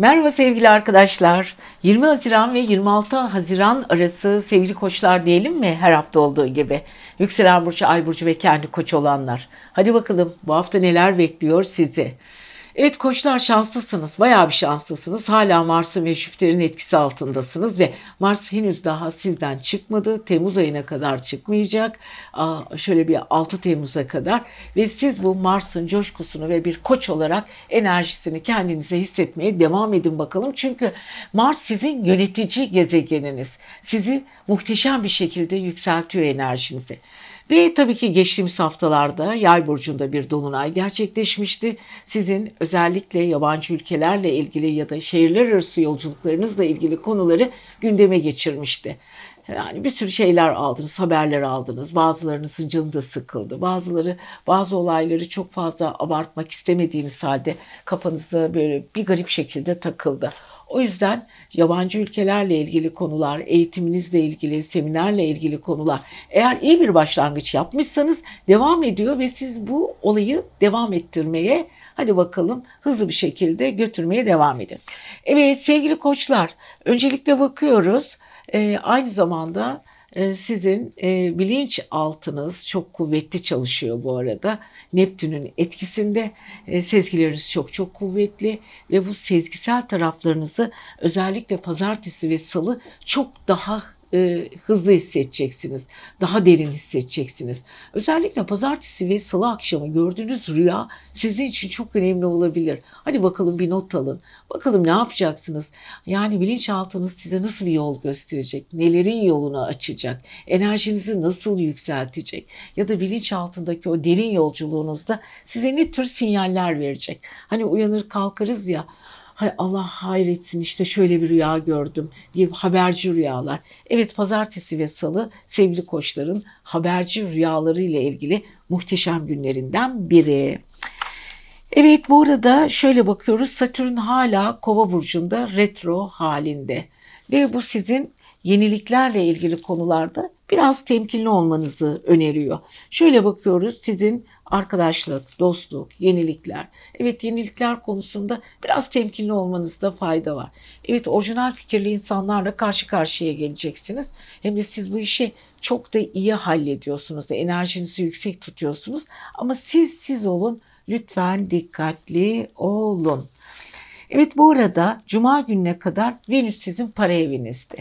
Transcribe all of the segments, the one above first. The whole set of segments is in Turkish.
Merhaba sevgili arkadaşlar. 20 Haziran ve 26 Haziran arası sevgili koçlar diyelim mi her hafta olduğu gibi. Yükselen burcu, ay burcu ve kendi koç olanlar. Hadi bakalım bu hafta neler bekliyor sizi. Evet koçlar şanslısınız. Bayağı bir şanslısınız. Hala Mars'ın ve Jüpiter'in etkisi altındasınız ve Mars henüz daha sizden çıkmadı. Temmuz ayına kadar çıkmayacak. Aa, şöyle bir 6 Temmuz'a kadar ve siz bu Mars'ın coşkusunu ve bir koç olarak enerjisini kendinize hissetmeye devam edin bakalım. Çünkü Mars sizin yönetici gezegeniniz. Sizi muhteşem bir şekilde yükseltiyor enerjinizi. Ve tabii ki geçtiğimiz haftalarda Yay burcunda bir dolunay gerçekleşmişti. Sizin özellikle yabancı ülkelerle ilgili ya da şehirler arası yolculuklarınızla ilgili konuları gündeme geçirmişti. Yani bir sürü şeyler aldınız, haberler aldınız. Bazılarınızın canı da sıkıldı. Bazıları bazı olayları çok fazla abartmak istemediğiniz halde kafanızda böyle bir garip şekilde takıldı. O yüzden yabancı ülkelerle ilgili konular, eğitiminizle ilgili, seminerle ilgili konular eğer iyi bir başlangıç yapmışsanız devam ediyor ve siz bu olayı devam ettirmeye hadi bakalım hızlı bir şekilde götürmeye devam edin. Evet sevgili koçlar öncelikle bakıyoruz e, aynı zamanda ee, sizin e, bilinç altınız çok kuvvetli çalışıyor bu arada. Neptün'ün etkisinde e, sezgileriniz çok çok kuvvetli ve bu sezgisel taraflarınızı özellikle pazartesi ve salı çok daha e, hızlı hissedeceksiniz. Daha derin hissedeceksiniz. Özellikle pazartesi ve salı akşamı gördüğünüz rüya sizin için çok önemli olabilir. Hadi bakalım bir not alın. Bakalım ne yapacaksınız? Yani bilinçaltınız size nasıl bir yol gösterecek? Nelerin yolunu açacak? Enerjinizi nasıl yükseltecek? Ya da bilinçaltındaki o derin yolculuğunuzda size ne tür sinyaller verecek? Hani uyanır kalkarız ya Hay Allah hayretsin işte şöyle bir rüya gördüm diye haberci rüyalar. Evet pazartesi ve salı sevgili koçların haberci rüyaları ile ilgili muhteşem günlerinden biri. Evet bu arada şöyle bakıyoruz Satürn hala kova burcunda retro halinde ve bu sizin yeniliklerle ilgili konularda biraz temkinli olmanızı öneriyor. Şöyle bakıyoruz sizin arkadaşlık, dostluk, yenilikler. Evet yenilikler konusunda biraz temkinli olmanızda fayda var. Evet orijinal fikirli insanlarla karşı karşıya geleceksiniz. Hem de siz bu işi çok da iyi hallediyorsunuz. Enerjinizi yüksek tutuyorsunuz. Ama siz siz olun. Lütfen dikkatli olun. Evet bu arada cuma gününe kadar Venüs sizin para evinizde.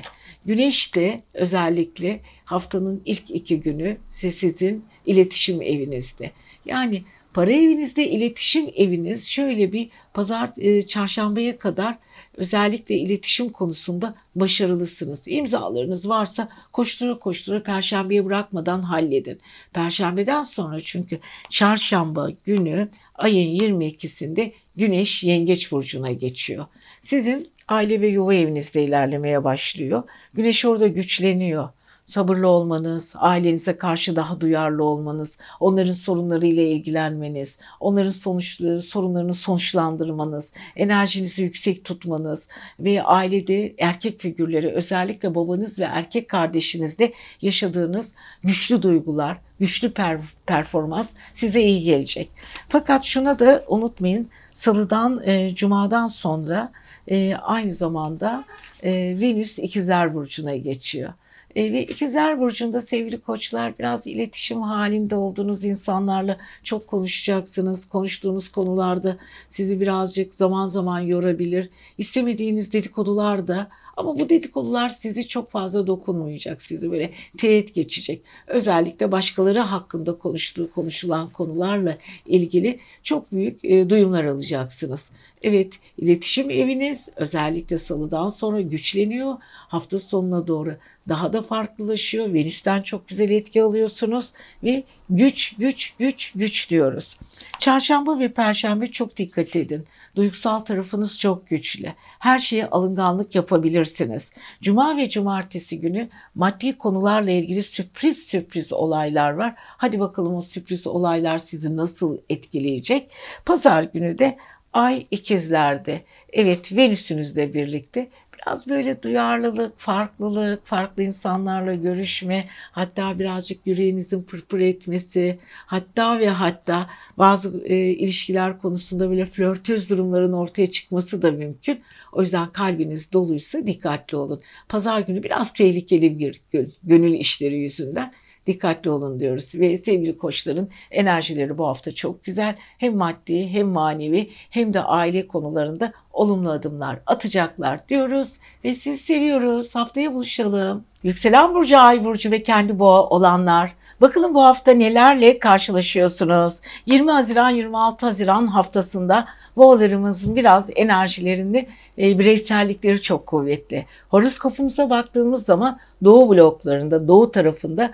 Güneş de özellikle haftanın ilk iki günü sizin iletişim evinizde. Yani para evinizde iletişim eviniz şöyle bir pazar e, çarşambaya kadar özellikle iletişim konusunda başarılısınız. İmzalarınız varsa koştura koştura perşembeye bırakmadan halledin. Perşembeden sonra çünkü çarşamba günü ayın 22'sinde Güneş Yengeç burcuna geçiyor. Sizin aile ve yuva evinizde ilerlemeye başlıyor. Güneş orada güçleniyor sabırlı olmanız, ailenize karşı daha duyarlı olmanız, onların sorunlarıyla ilgilenmeniz, onların sonuç, sorunlarını sonuçlandırmanız, enerjinizi yüksek tutmanız ve ailede erkek figürleri özellikle babanız ve erkek kardeşinizde yaşadığınız güçlü duygular, güçlü per performans size iyi gelecek. Fakat şuna da unutmayın salıdan, e, cumadan sonra e, aynı zamanda e, Venüs ikizler burcuna geçiyor. E, ve ikizler burcunda sevgili koçlar biraz iletişim halinde olduğunuz insanlarla çok konuşacaksınız. Konuştuğunuz konularda sizi birazcık zaman zaman yorabilir. İstemediğiniz dedikodular da ama bu dedikodular sizi çok fazla dokunmayacak. Sizi böyle teğet geçecek. Özellikle başkaları hakkında konuştuğu konuşulan konularla ilgili çok büyük e, duyumlar alacaksınız. Evet iletişim eviniz özellikle salıdan sonra güçleniyor. Hafta sonuna doğru daha da farklılaşıyor. Venüs'ten çok güzel etki alıyorsunuz ve güç güç güç güç diyoruz. Çarşamba ve perşembe çok dikkat edin. Duygusal tarafınız çok güçlü. Her şeye alınganlık yapabilirsiniz. Cuma ve cumartesi günü maddi konularla ilgili sürpriz sürpriz olaylar var. Hadi bakalım o sürpriz olaylar sizi nasıl etkileyecek? Pazar günü de Ay ikizlerde. Evet Venüs'ünüzle birlikte biraz böyle duyarlılık, farklılık, farklı insanlarla görüşme, hatta birazcık yüreğinizin pırpır etmesi, hatta ve hatta bazı e, ilişkiler konusunda böyle flörtöz durumların ortaya çıkması da mümkün. O yüzden kalbiniz doluysa dikkatli olun. Pazar günü biraz tehlikeli bir gün, gönül işleri yüzünden dikkatli olun diyoruz. Ve sevgili koçların enerjileri bu hafta çok güzel. Hem maddi hem manevi hem de aile konularında olumlu adımlar atacaklar diyoruz. Ve sizi seviyoruz. Haftaya buluşalım. Yükselen Burcu, Ay Burcu ve kendi boğa olanlar. Bakalım bu hafta nelerle karşılaşıyorsunuz? 20 Haziran 26 Haziran haftasında boğalarımızın biraz enerjilerinde e, bireysellikleri çok kuvvetli. Horoskopumuza baktığımız zaman doğu bloklarında, doğu tarafında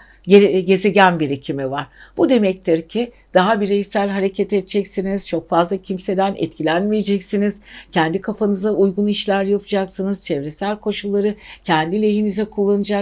gezegen birikimi var. Bu demektir ki daha bireysel hareket edeceksiniz. Çok fazla kimseden etkilenmeyeceksiniz. Kendi kafanıza uygun işler yapacaksınız. Çevresel koşulları kendi lehinize kullanacaksınız.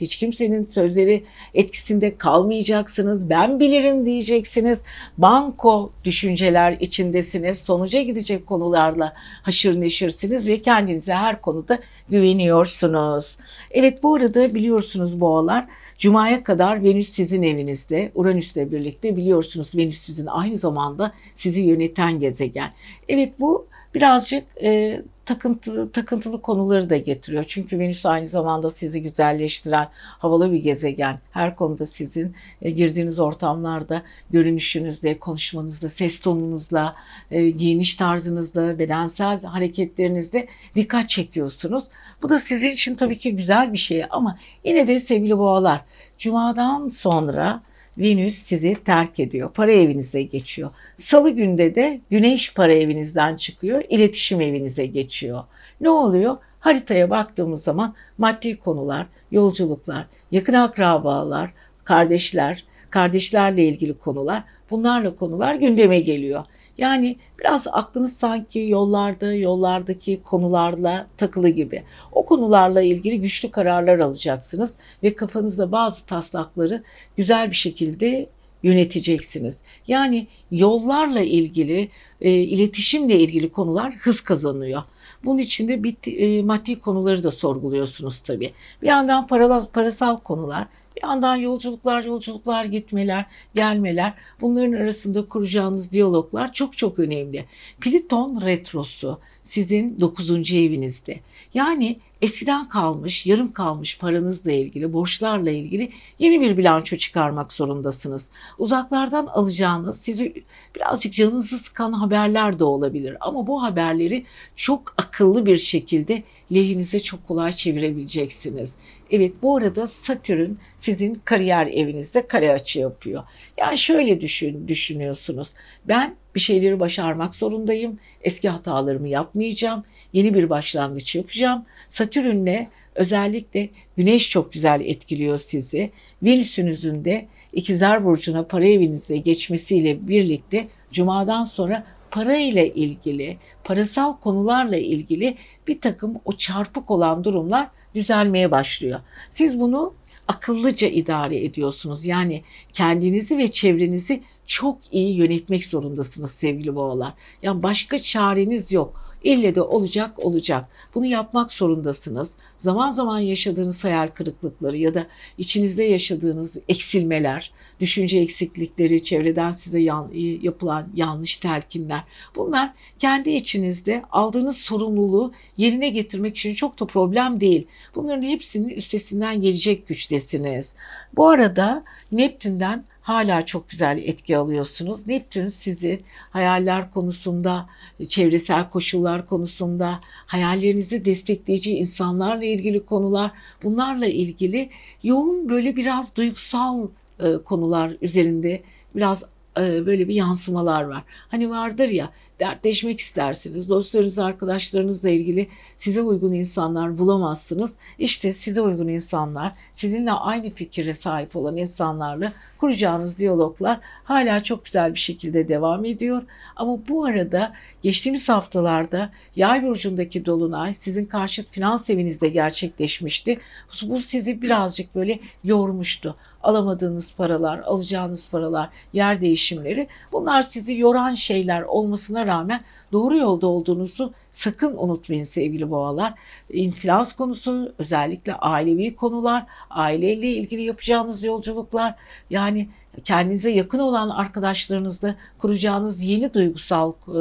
Hiç kimsenin sözleri etkisinde kalmayacaksınız. Ben bilirim diyeceksiniz. Banko düşünceler içindesiniz. Sonuca gidecek konularla haşır neşirsiniz ve kendinize her konuda güveniyorsunuz. Evet bu arada biliyorsunuz boğalar Cuma'ya kadar Venüs sizin evinizde, Uranüs'le birlikte biliyorsunuz Venüs sizin aynı zamanda sizi yöneten gezegen. Evet bu birazcık e, takıntılı, takıntılı konuları da getiriyor. Çünkü Venüs aynı zamanda sizi güzelleştiren havalı bir gezegen. Her konuda sizin e, girdiğiniz ortamlarda, görünüşünüzde, konuşmanızda, ses tonunuzla, e, giyiniş tarzınızda, bedensel hareketlerinizde dikkat çekiyorsunuz. Bu da sizin için tabii ki güzel bir şey ama yine de sevgili boğalar, Cuma'dan sonra Venüs sizi terk ediyor. Para evinize geçiyor. Salı günde de Güneş para evinizden çıkıyor. iletişim evinize geçiyor. Ne oluyor? Haritaya baktığımız zaman maddi konular, yolculuklar, yakın akrabalar, kardeşler, kardeşlerle ilgili konular, bunlarla konular gündeme geliyor. Yani biraz aklınız sanki yollarda, yollardaki konularla takılı gibi. O konularla ilgili güçlü kararlar alacaksınız ve kafanızda bazı taslakları güzel bir şekilde yöneteceksiniz. Yani yollarla ilgili, e, iletişimle ilgili konular hız kazanıyor. Bunun içinde bir, e, maddi konuları da sorguluyorsunuz tabii. Bir yandan parasal, parasal konular, bir yandan yolculuklar, yolculuklar, gitmeler, gelmeler, bunların arasında kuracağınız diyaloglar çok çok önemli. Pliton retrosu sizin 9. evinizde. Yani eskiden kalmış, yarım kalmış paranızla ilgili, borçlarla ilgili yeni bir bilanço çıkarmak zorundasınız. Uzaklardan alacağınız, sizi birazcık canınızı sıkan haberler de olabilir. Ama bu haberleri çok akıllı bir şekilde lehinize çok kolay çevirebileceksiniz. Evet bu arada Satürn sizin kariyer evinizde kare açı yapıyor. Yani şöyle düşün, düşünüyorsunuz. Ben bir şeyleri başarmak zorundayım. Eski hatalarımı yapmayacağım. Yeni bir başlangıç yapacağım. Satürn'le özellikle Güneş çok güzel etkiliyor sizi. Venüs'ünüzün de İkizler Burcu'na para evinize geçmesiyle birlikte Cuma'dan sonra para ile ilgili, parasal konularla ilgili bir takım o çarpık olan durumlar düzelmeye başlıyor. Siz bunu akıllıca idare ediyorsunuz. Yani kendinizi ve çevrenizi çok iyi yönetmek zorundasınız sevgili boğalar. Yani başka çareniz yok. İlle de olacak olacak. Bunu yapmak zorundasınız. Zaman zaman yaşadığınız hayal kırıklıkları ya da içinizde yaşadığınız eksilmeler, düşünce eksiklikleri, çevreden size yan, yapılan yanlış telkinler. Bunlar kendi içinizde aldığınız sorumluluğu yerine getirmek için çok da problem değil. Bunların hepsinin üstesinden gelecek güçtesiniz. Bu arada Neptün'den hala çok güzel etki alıyorsunuz. Neptün sizi hayaller konusunda, çevresel koşullar konusunda, hayallerinizi destekleyici insanlarla ilgili konular, bunlarla ilgili yoğun böyle biraz duygusal e, konular üzerinde biraz e, böyle bir yansımalar var. Hani vardır ya dertleşmek istersiniz. Dostlarınız, arkadaşlarınızla ilgili size uygun insanlar bulamazsınız. İşte size uygun insanlar, sizinle aynı fikire sahip olan insanlarla kuracağınız diyaloglar hala çok güzel bir şekilde devam ediyor. Ama bu arada geçtiğimiz haftalarda Yay burcundaki dolunay sizin karşıt finans evinizde gerçekleşmişti. Bu sizi birazcık böyle yormuştu. Alamadığınız paralar, alacağınız paralar, yer değişimleri bunlar sizi yoran şeyler olmasına rağmen doğru yolda olduğunuzu sakın unutmayın sevgili boğalar. İnfilans konusu özellikle ailevi konular, aileyle ilgili yapacağınız yolculuklar yani kendinize yakın olan arkadaşlarınızla kuracağınız yeni duygusal e,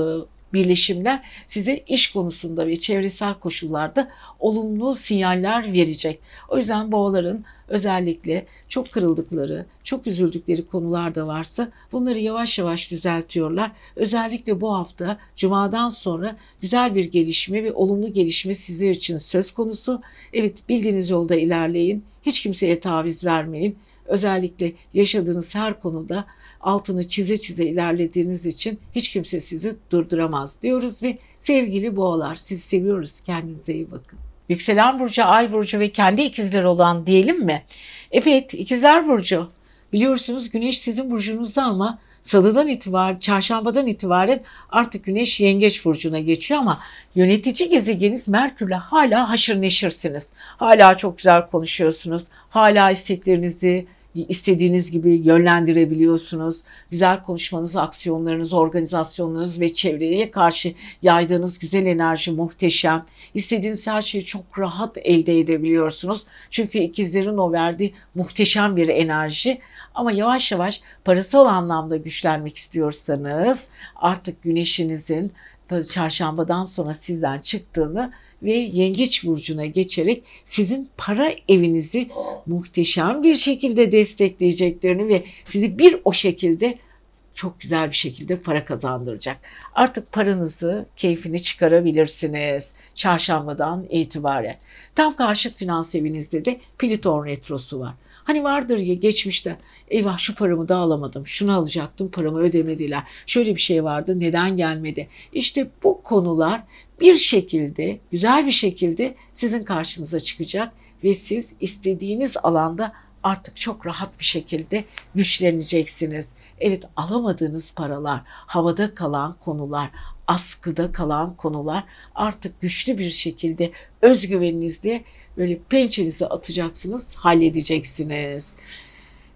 birleşimler size iş konusunda ve çevresel koşullarda olumlu sinyaller verecek. O yüzden boğaların özellikle çok kırıldıkları, çok üzüldükleri konular da varsa bunları yavaş yavaş düzeltiyorlar. Özellikle bu hafta cumadan sonra güzel bir gelişme ve olumlu gelişme sizler için söz konusu. Evet bildiğiniz yolda ilerleyin. Hiç kimseye taviz vermeyin. Özellikle yaşadığınız her konuda altını çize çize ilerlediğiniz için hiç kimse sizi durduramaz diyoruz ve sevgili boğalar sizi seviyoruz. Kendinize iyi bakın. Yükselen burcu, ay burcu ve kendi ikizler olan diyelim mi? Evet, ikizler burcu. Biliyorsunuz güneş sizin burcunuzda ama salıdan itibaren, çarşambadan itibaren artık güneş yengeç burcuna geçiyor ama yönetici gezegeniz Merkür'le hala haşır neşirsiniz. Hala çok güzel konuşuyorsunuz. Hala isteklerinizi, istediğiniz gibi yönlendirebiliyorsunuz. Güzel konuşmanız, aksiyonlarınız, organizasyonlarınız ve çevreye karşı yaydığınız güzel enerji muhteşem. İstediğiniz her şeyi çok rahat elde edebiliyorsunuz. Çünkü ikizlerin o verdiği muhteşem bir enerji. Ama yavaş yavaş parasal anlamda güçlenmek istiyorsanız artık güneşinizin çarşambadan sonra sizden çıktığını ve yengeç burcuna geçerek sizin para evinizi muhteşem bir şekilde destekleyeceklerini ve sizi bir o şekilde çok güzel bir şekilde para kazandıracak. Artık paranızı, keyfini çıkarabilirsiniz çarşambadan itibaren. Tam karşıt finans evinizde de Pliton retrosu var. Hani vardır ya geçmişte eyvah şu paramı da alamadım, şunu alacaktım paramı ödemediler, şöyle bir şey vardı neden gelmedi. İşte bu konular bir şekilde, güzel bir şekilde sizin karşınıza çıkacak ve siz istediğiniz alanda artık çok rahat bir şekilde güçleneceksiniz. Evet alamadığınız paralar, havada kalan konular, askıda kalan konular artık güçlü bir şekilde özgüveninizle böyle pençenizi atacaksınız, halledeceksiniz.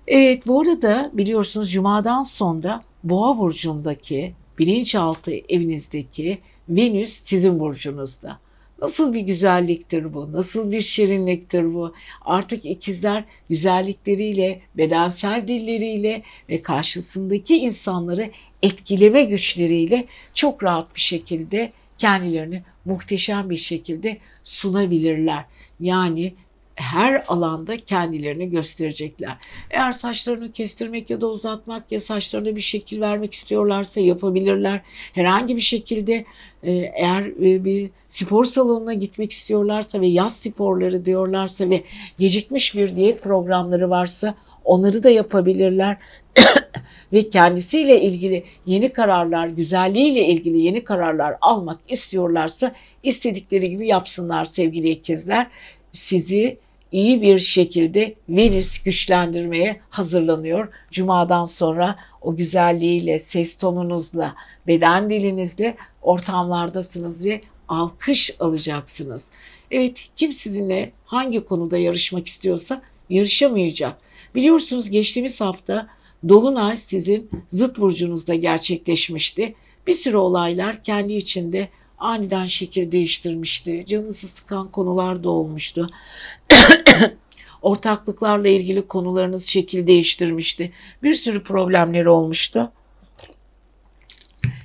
Evet bu arada biliyorsunuz Cuma'dan sonra Boğa burcundaki bilinçaltı evinizdeki Venüs sizin burcunuzda. Nasıl bir güzelliktir bu? Nasıl bir şirinliktir bu? Artık ikizler güzellikleriyle, bedensel dilleriyle ve karşısındaki insanları etkileme güçleriyle çok rahat bir şekilde kendilerini muhteşem bir şekilde sunabilirler. Yani her alanda kendilerini gösterecekler. Eğer saçlarını kestirmek ya da uzatmak ya saçlarına bir şekil vermek istiyorlarsa yapabilirler. Herhangi bir şekilde e, eğer e, bir spor salonuna gitmek istiyorlarsa ve yaz sporları diyorlarsa ve gecikmiş bir diyet programları varsa onları da yapabilirler. ve kendisiyle ilgili yeni kararlar, güzelliğiyle ilgili yeni kararlar almak istiyorlarsa istedikleri gibi yapsınlar sevgili ikizler. Sizi iyi bir şekilde Venüs güçlendirmeye hazırlanıyor. Cuma'dan sonra o güzelliğiyle, ses tonunuzla, beden dilinizle ortamlardasınız ve alkış alacaksınız. Evet kim sizinle hangi konuda yarışmak istiyorsa yarışamayacak. Biliyorsunuz geçtiğimiz hafta Dolunay sizin zıt burcunuzda gerçekleşmişti. Bir sürü olaylar kendi içinde aniden şekil değiştirmişti. Canınızı sıkan konular da olmuştu. Ortaklıklarla ilgili konularınız şekil değiştirmişti. Bir sürü problemleri olmuştu.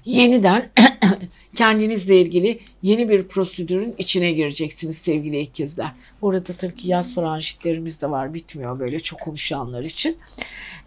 Yeniden kendinizle ilgili yeni bir prosedürün içine gireceksiniz sevgili ikizler. Burada tabii ki yaz franjitlerimiz de var. Bitmiyor böyle çok konuşanlar için.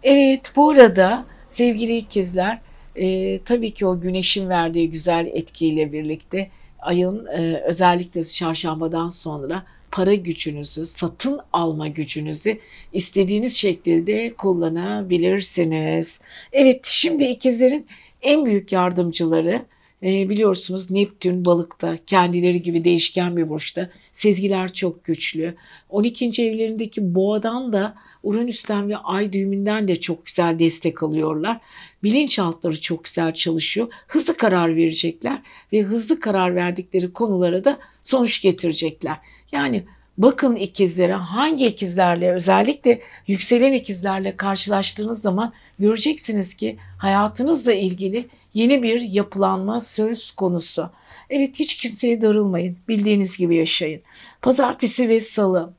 Evet bu arada sevgili ikizler e, tabii ki o güneşin verdiği güzel etkiyle birlikte ayın e, özellikle çarşambadan sonra para gücünüzü, satın alma gücünüzü istediğiniz şekilde kullanabilirsiniz. Evet, şimdi ikizlerin en büyük yardımcıları e, biliyorsunuz Neptün balıkta kendileri gibi değişken bir burçta. Sezgiler çok güçlü. 12. evlerindeki boğadan da Uranüs'ten ve ay düğümünden de çok güzel destek alıyorlar. Bilinçaltları çok güzel çalışıyor. Hızlı karar verecekler ve hızlı karar verdikleri konulara da sonuç getirecekler. Yani bakın ikizlere hangi ikizlerle özellikle yükselen ikizlerle karşılaştığınız zaman göreceksiniz ki hayatınızla ilgili yeni bir yapılanma söz konusu. Evet hiç kimseye darılmayın. Bildiğiniz gibi yaşayın. Pazartesi ve salı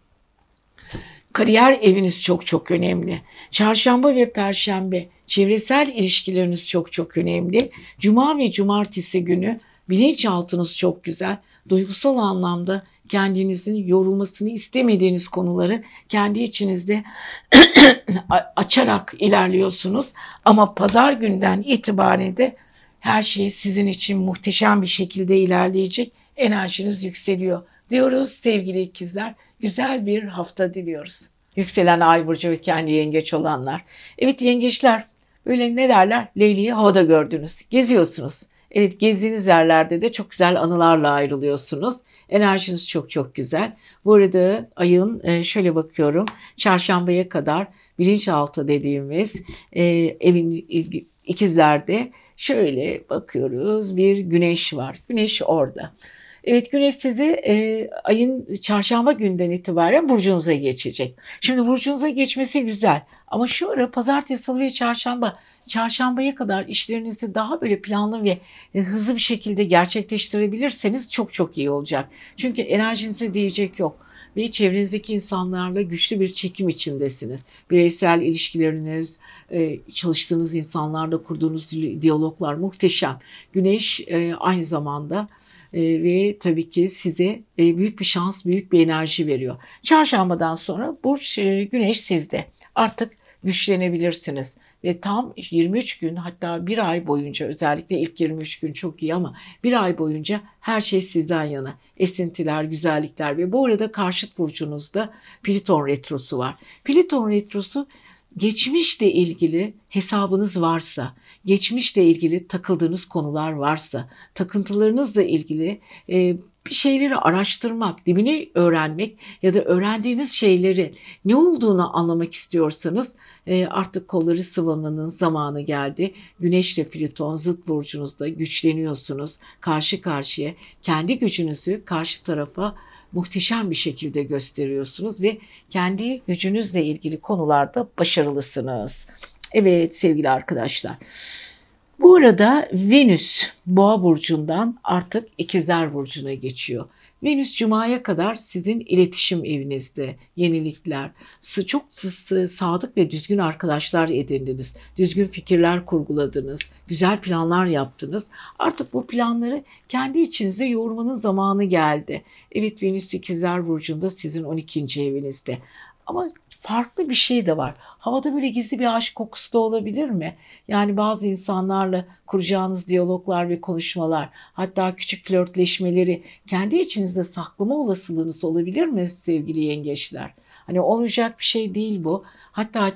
Kariyer eviniz çok çok önemli. Çarşamba ve perşembe çevresel ilişkileriniz çok çok önemli. Cuma ve cumartesi günü bilinçaltınız çok güzel. Duygusal anlamda kendinizin yorulmasını istemediğiniz konuları kendi içinizde açarak ilerliyorsunuz. Ama pazar günden itibaren de her şey sizin için muhteşem bir şekilde ilerleyecek. Enerjiniz yükseliyor diyoruz sevgili ikizler. Güzel bir hafta diliyoruz. Yükselen ay burcu ve kendi yengeç olanlar. Evet yengeçler böyle ne derler? Leyli'yi havada gördünüz. Geziyorsunuz. Evet gezdiğiniz yerlerde de çok güzel anılarla ayrılıyorsunuz. Enerjiniz çok çok güzel. Bu arada ayın e, şöyle bakıyorum çarşambaya kadar bilinçaltı dediğimiz e, evin ikizlerde şöyle bakıyoruz bir güneş var. Güneş orada. Evet güneş sizi e, ayın çarşamba günden itibaren burcunuza geçecek. Şimdi burcunuza geçmesi güzel ama şu ara pazartesi, salı ve çarşamba çarşambaya kadar işlerinizi daha böyle planlı ve e, hızlı bir şekilde gerçekleştirebilirseniz çok çok iyi olacak. Çünkü enerjinize diyecek yok ve çevrenizdeki insanlarla güçlü bir çekim içindesiniz. Bireysel ilişkileriniz, e, çalıştığınız insanlarla kurduğunuz diyaloglar muhteşem. Güneş e, aynı zamanda ve tabii ki size büyük bir şans, büyük bir enerji veriyor. Çarşambadan sonra Burç Güneş sizde. Artık güçlenebilirsiniz ve tam 23 gün hatta bir ay boyunca özellikle ilk 23 gün çok iyi ama bir ay boyunca her şey sizden yana. Esintiler, güzellikler ve bu arada karşıt burcunuzda Pliton retrosu var. Pliton retrosu geçmişle ilgili hesabınız varsa, geçmişle ilgili takıldığınız konular varsa, takıntılarınızla ilgili e, bir şeyleri araştırmak, dibini öğrenmek ya da öğrendiğiniz şeyleri ne olduğunu anlamak istiyorsanız e, artık kolları sıvamanın zamanı geldi. Güneşle Plüton zıt burcunuzda güçleniyorsunuz. Karşı karşıya kendi gücünüzü karşı tarafa muhteşem bir şekilde gösteriyorsunuz ve kendi gücünüzle ilgili konularda başarılısınız. Evet sevgili arkadaşlar. Bu arada Venüs Boğa burcundan artık İkizler burcuna geçiyor. Venüs Cuma'ya kadar sizin iletişim evinizde yenilikler, çok sadık ve düzgün arkadaşlar edindiniz, düzgün fikirler kurguladınız, güzel planlar yaptınız. Artık bu planları kendi içinize yoğurmanın zamanı geldi. Evet Venüs İkizler Burcu'nda sizin 12. evinizde. Ama farklı bir şey de var. Havada böyle gizli bir aşk kokusu da olabilir mi? Yani bazı insanlarla kuracağınız diyaloglar ve konuşmalar, hatta küçük flörtleşmeleri kendi içinizde saklama olasılığınız olabilir mi sevgili yengeçler? Hani olmayacak bir şey değil bu. Hatta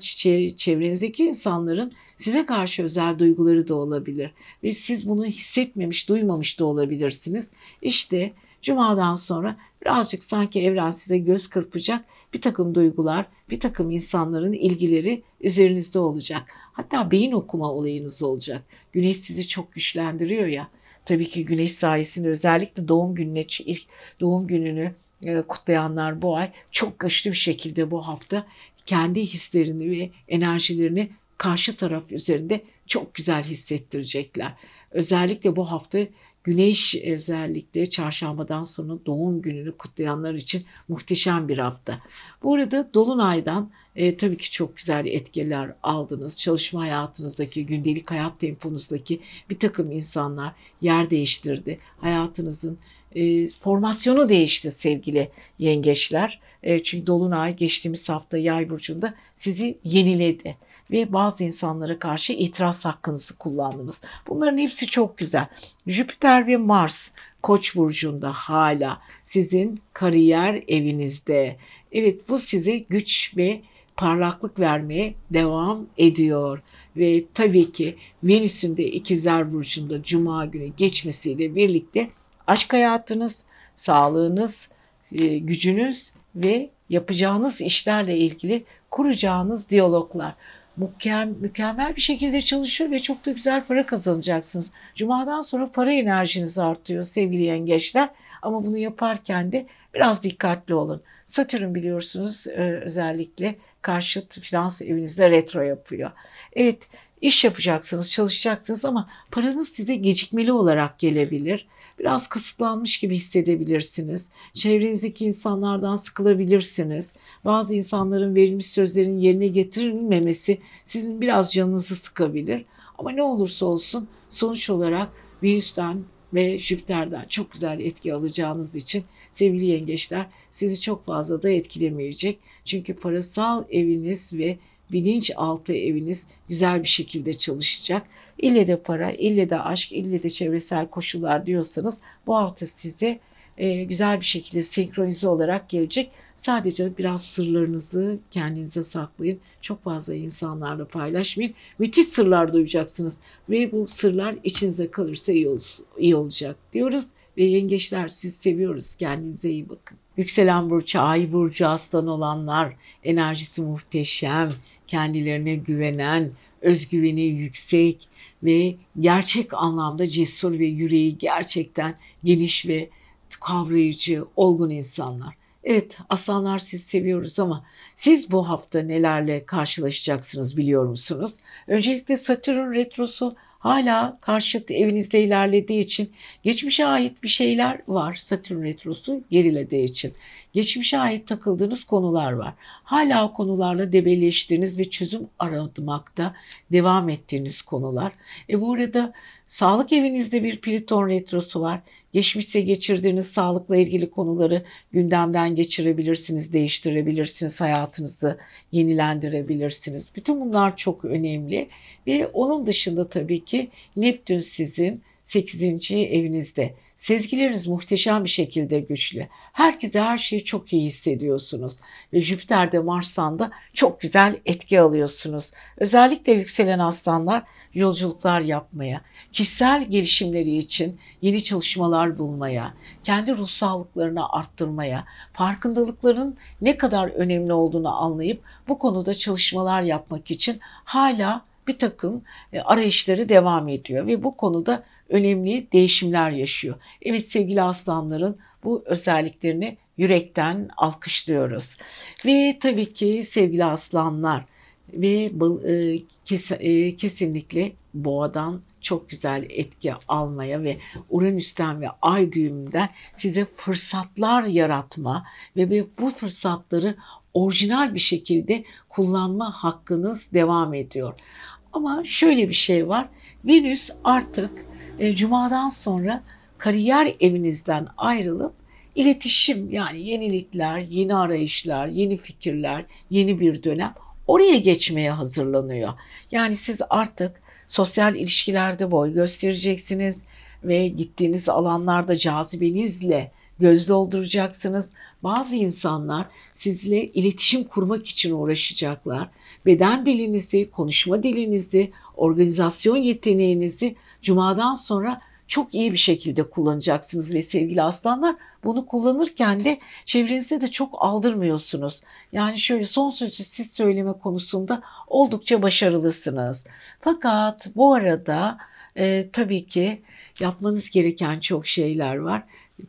çevrenizdeki insanların size karşı özel duyguları da olabilir. Ve siz bunu hissetmemiş, duymamış da olabilirsiniz. İşte Cuma'dan sonra birazcık sanki evren size göz kırpacak bir takım duygular, bir takım insanların ilgileri üzerinizde olacak. Hatta beyin okuma olayınız olacak. Güneş sizi çok güçlendiriyor ya. Tabii ki güneş sayesinde özellikle doğum gününe ilk doğum gününü e, kutlayanlar bu ay çok güçlü bir şekilde bu hafta kendi hislerini ve enerjilerini karşı taraf üzerinde çok güzel hissettirecekler. Özellikle bu hafta Güneş özellikle çarşambadan sonra doğum gününü kutlayanlar için muhteşem bir hafta. Bu arada Dolunay'dan e, tabii ki çok güzel etkiler aldınız. Çalışma hayatınızdaki, gündelik hayat temponuzdaki bir takım insanlar yer değiştirdi. Hayatınızın e, formasyonu değişti sevgili yengeçler. E, çünkü Dolunay geçtiğimiz hafta yay burcunda sizi yeniledi ve bazı insanlara karşı itiraz hakkınızı kullandınız. Bunların hepsi çok güzel. Jüpiter ve Mars Koç burcunda hala sizin kariyer evinizde. Evet bu size güç ve parlaklık vermeye devam ediyor. Ve tabii ki Venüs'ün de ikizler burcunda cuma günü geçmesiyle birlikte aşk hayatınız, sağlığınız, e, gücünüz ve yapacağınız işlerle ilgili kuracağınız diyaloglar mükemmel bir şekilde çalışıyor ve çok da güzel para kazanacaksınız. Cuma'dan sonra para enerjiniz artıyor sevgili yengeçler. Ama bunu yaparken de biraz dikkatli olun. Satürn biliyorsunuz e, özellikle karşıt finans evinizde retro yapıyor. Evet İş yapacaksınız, çalışacaksınız ama paranız size gecikmeli olarak gelebilir. Biraz kısıtlanmış gibi hissedebilirsiniz. Çevrenizdeki insanlardan sıkılabilirsiniz. Bazı insanların verilmiş sözlerin yerine getirilmemesi sizin biraz canınızı sıkabilir. Ama ne olursa olsun sonuç olarak virüsten ve Jüpiter'den çok güzel etki alacağınız için sevgili yengeçler sizi çok fazla da etkilemeyecek. Çünkü parasal eviniz ve bilinçaltı eviniz güzel bir şekilde çalışacak. İlle de para, ille de aşk, ille de çevresel koşullar diyorsanız bu hafta size e, güzel bir şekilde senkronize olarak gelecek. Sadece biraz sırlarınızı kendinize saklayın. Çok fazla insanlarla paylaşmayın. Müthiş sırlar duyacaksınız ve bu sırlar içinize kalırsa iyi, ol, iyi olacak diyoruz. Ve yengeçler siz seviyoruz. Kendinize iyi bakın. Yükselen burcu, ay burcu aslan olanlar, enerjisi muhteşem, kendilerine güvenen, özgüveni yüksek ve gerçek anlamda cesur ve yüreği gerçekten geniş ve kavrayıcı, olgun insanlar. Evet aslanlar siz seviyoruz ama siz bu hafta nelerle karşılaşacaksınız biliyor musunuz? Öncelikle Satürn retrosu hala karşıt evinizde ilerlediği için geçmişe ait bir şeyler var. Satürn retrosu gerilediği için. Geçmişe ait takıldığınız konular var. Hala o konularla debeleştiğiniz ve çözüm aramakta devam ettiğiniz konular. E bu arada sağlık evinizde bir Plüton retrosu var. Geçmişte geçirdiğiniz sağlıkla ilgili konuları gündemden geçirebilirsiniz, değiştirebilirsiniz, hayatınızı yenilendirebilirsiniz. Bütün bunlar çok önemli ve onun dışında tabii ki Neptün sizin 8. evinizde. Sezgileriniz muhteşem bir şekilde güçlü. Herkese her şeyi çok iyi hissediyorsunuz. Ve Jüpiter'de Mars'tan da çok güzel etki alıyorsunuz. Özellikle yükselen aslanlar yolculuklar yapmaya, kişisel gelişimleri için yeni çalışmalar bulmaya, kendi ruh sağlıklarını arttırmaya, farkındalıkların ne kadar önemli olduğunu anlayıp bu konuda çalışmalar yapmak için hala bir takım e, arayışları devam ediyor ve bu konuda önemli değişimler yaşıyor. Evet sevgili aslanların bu özelliklerini yürekten alkışlıyoruz. Ve tabii ki sevgili aslanlar ve e, e, kesinlikle boğadan çok güzel etki almaya ve Uranüs'ten ve Ay düğümünden size fırsatlar yaratma ve bu fırsatları orijinal bir şekilde kullanma hakkınız devam ediyor. Ama şöyle bir şey var. Venüs artık e, Cuma'dan sonra kariyer evinizden ayrılıp iletişim yani yenilikler, yeni arayışlar, yeni fikirler, yeni bir dönem oraya geçmeye hazırlanıyor. Yani siz artık sosyal ilişkilerde boy göstereceksiniz ve gittiğiniz alanlarda cazibenizle göz dolduracaksınız. Bazı insanlar sizle iletişim kurmak için uğraşacaklar. Beden dilinizi, konuşma dilinizi, organizasyon yeteneğinizi cumadan sonra çok iyi bir şekilde kullanacaksınız ve sevgili aslanlar bunu kullanırken de çevrenizde de çok aldırmıyorsunuz. Yani şöyle son sözü siz söyleme konusunda oldukça başarılısınız. Fakat bu arada e, tabii ki yapmanız gereken çok şeyler var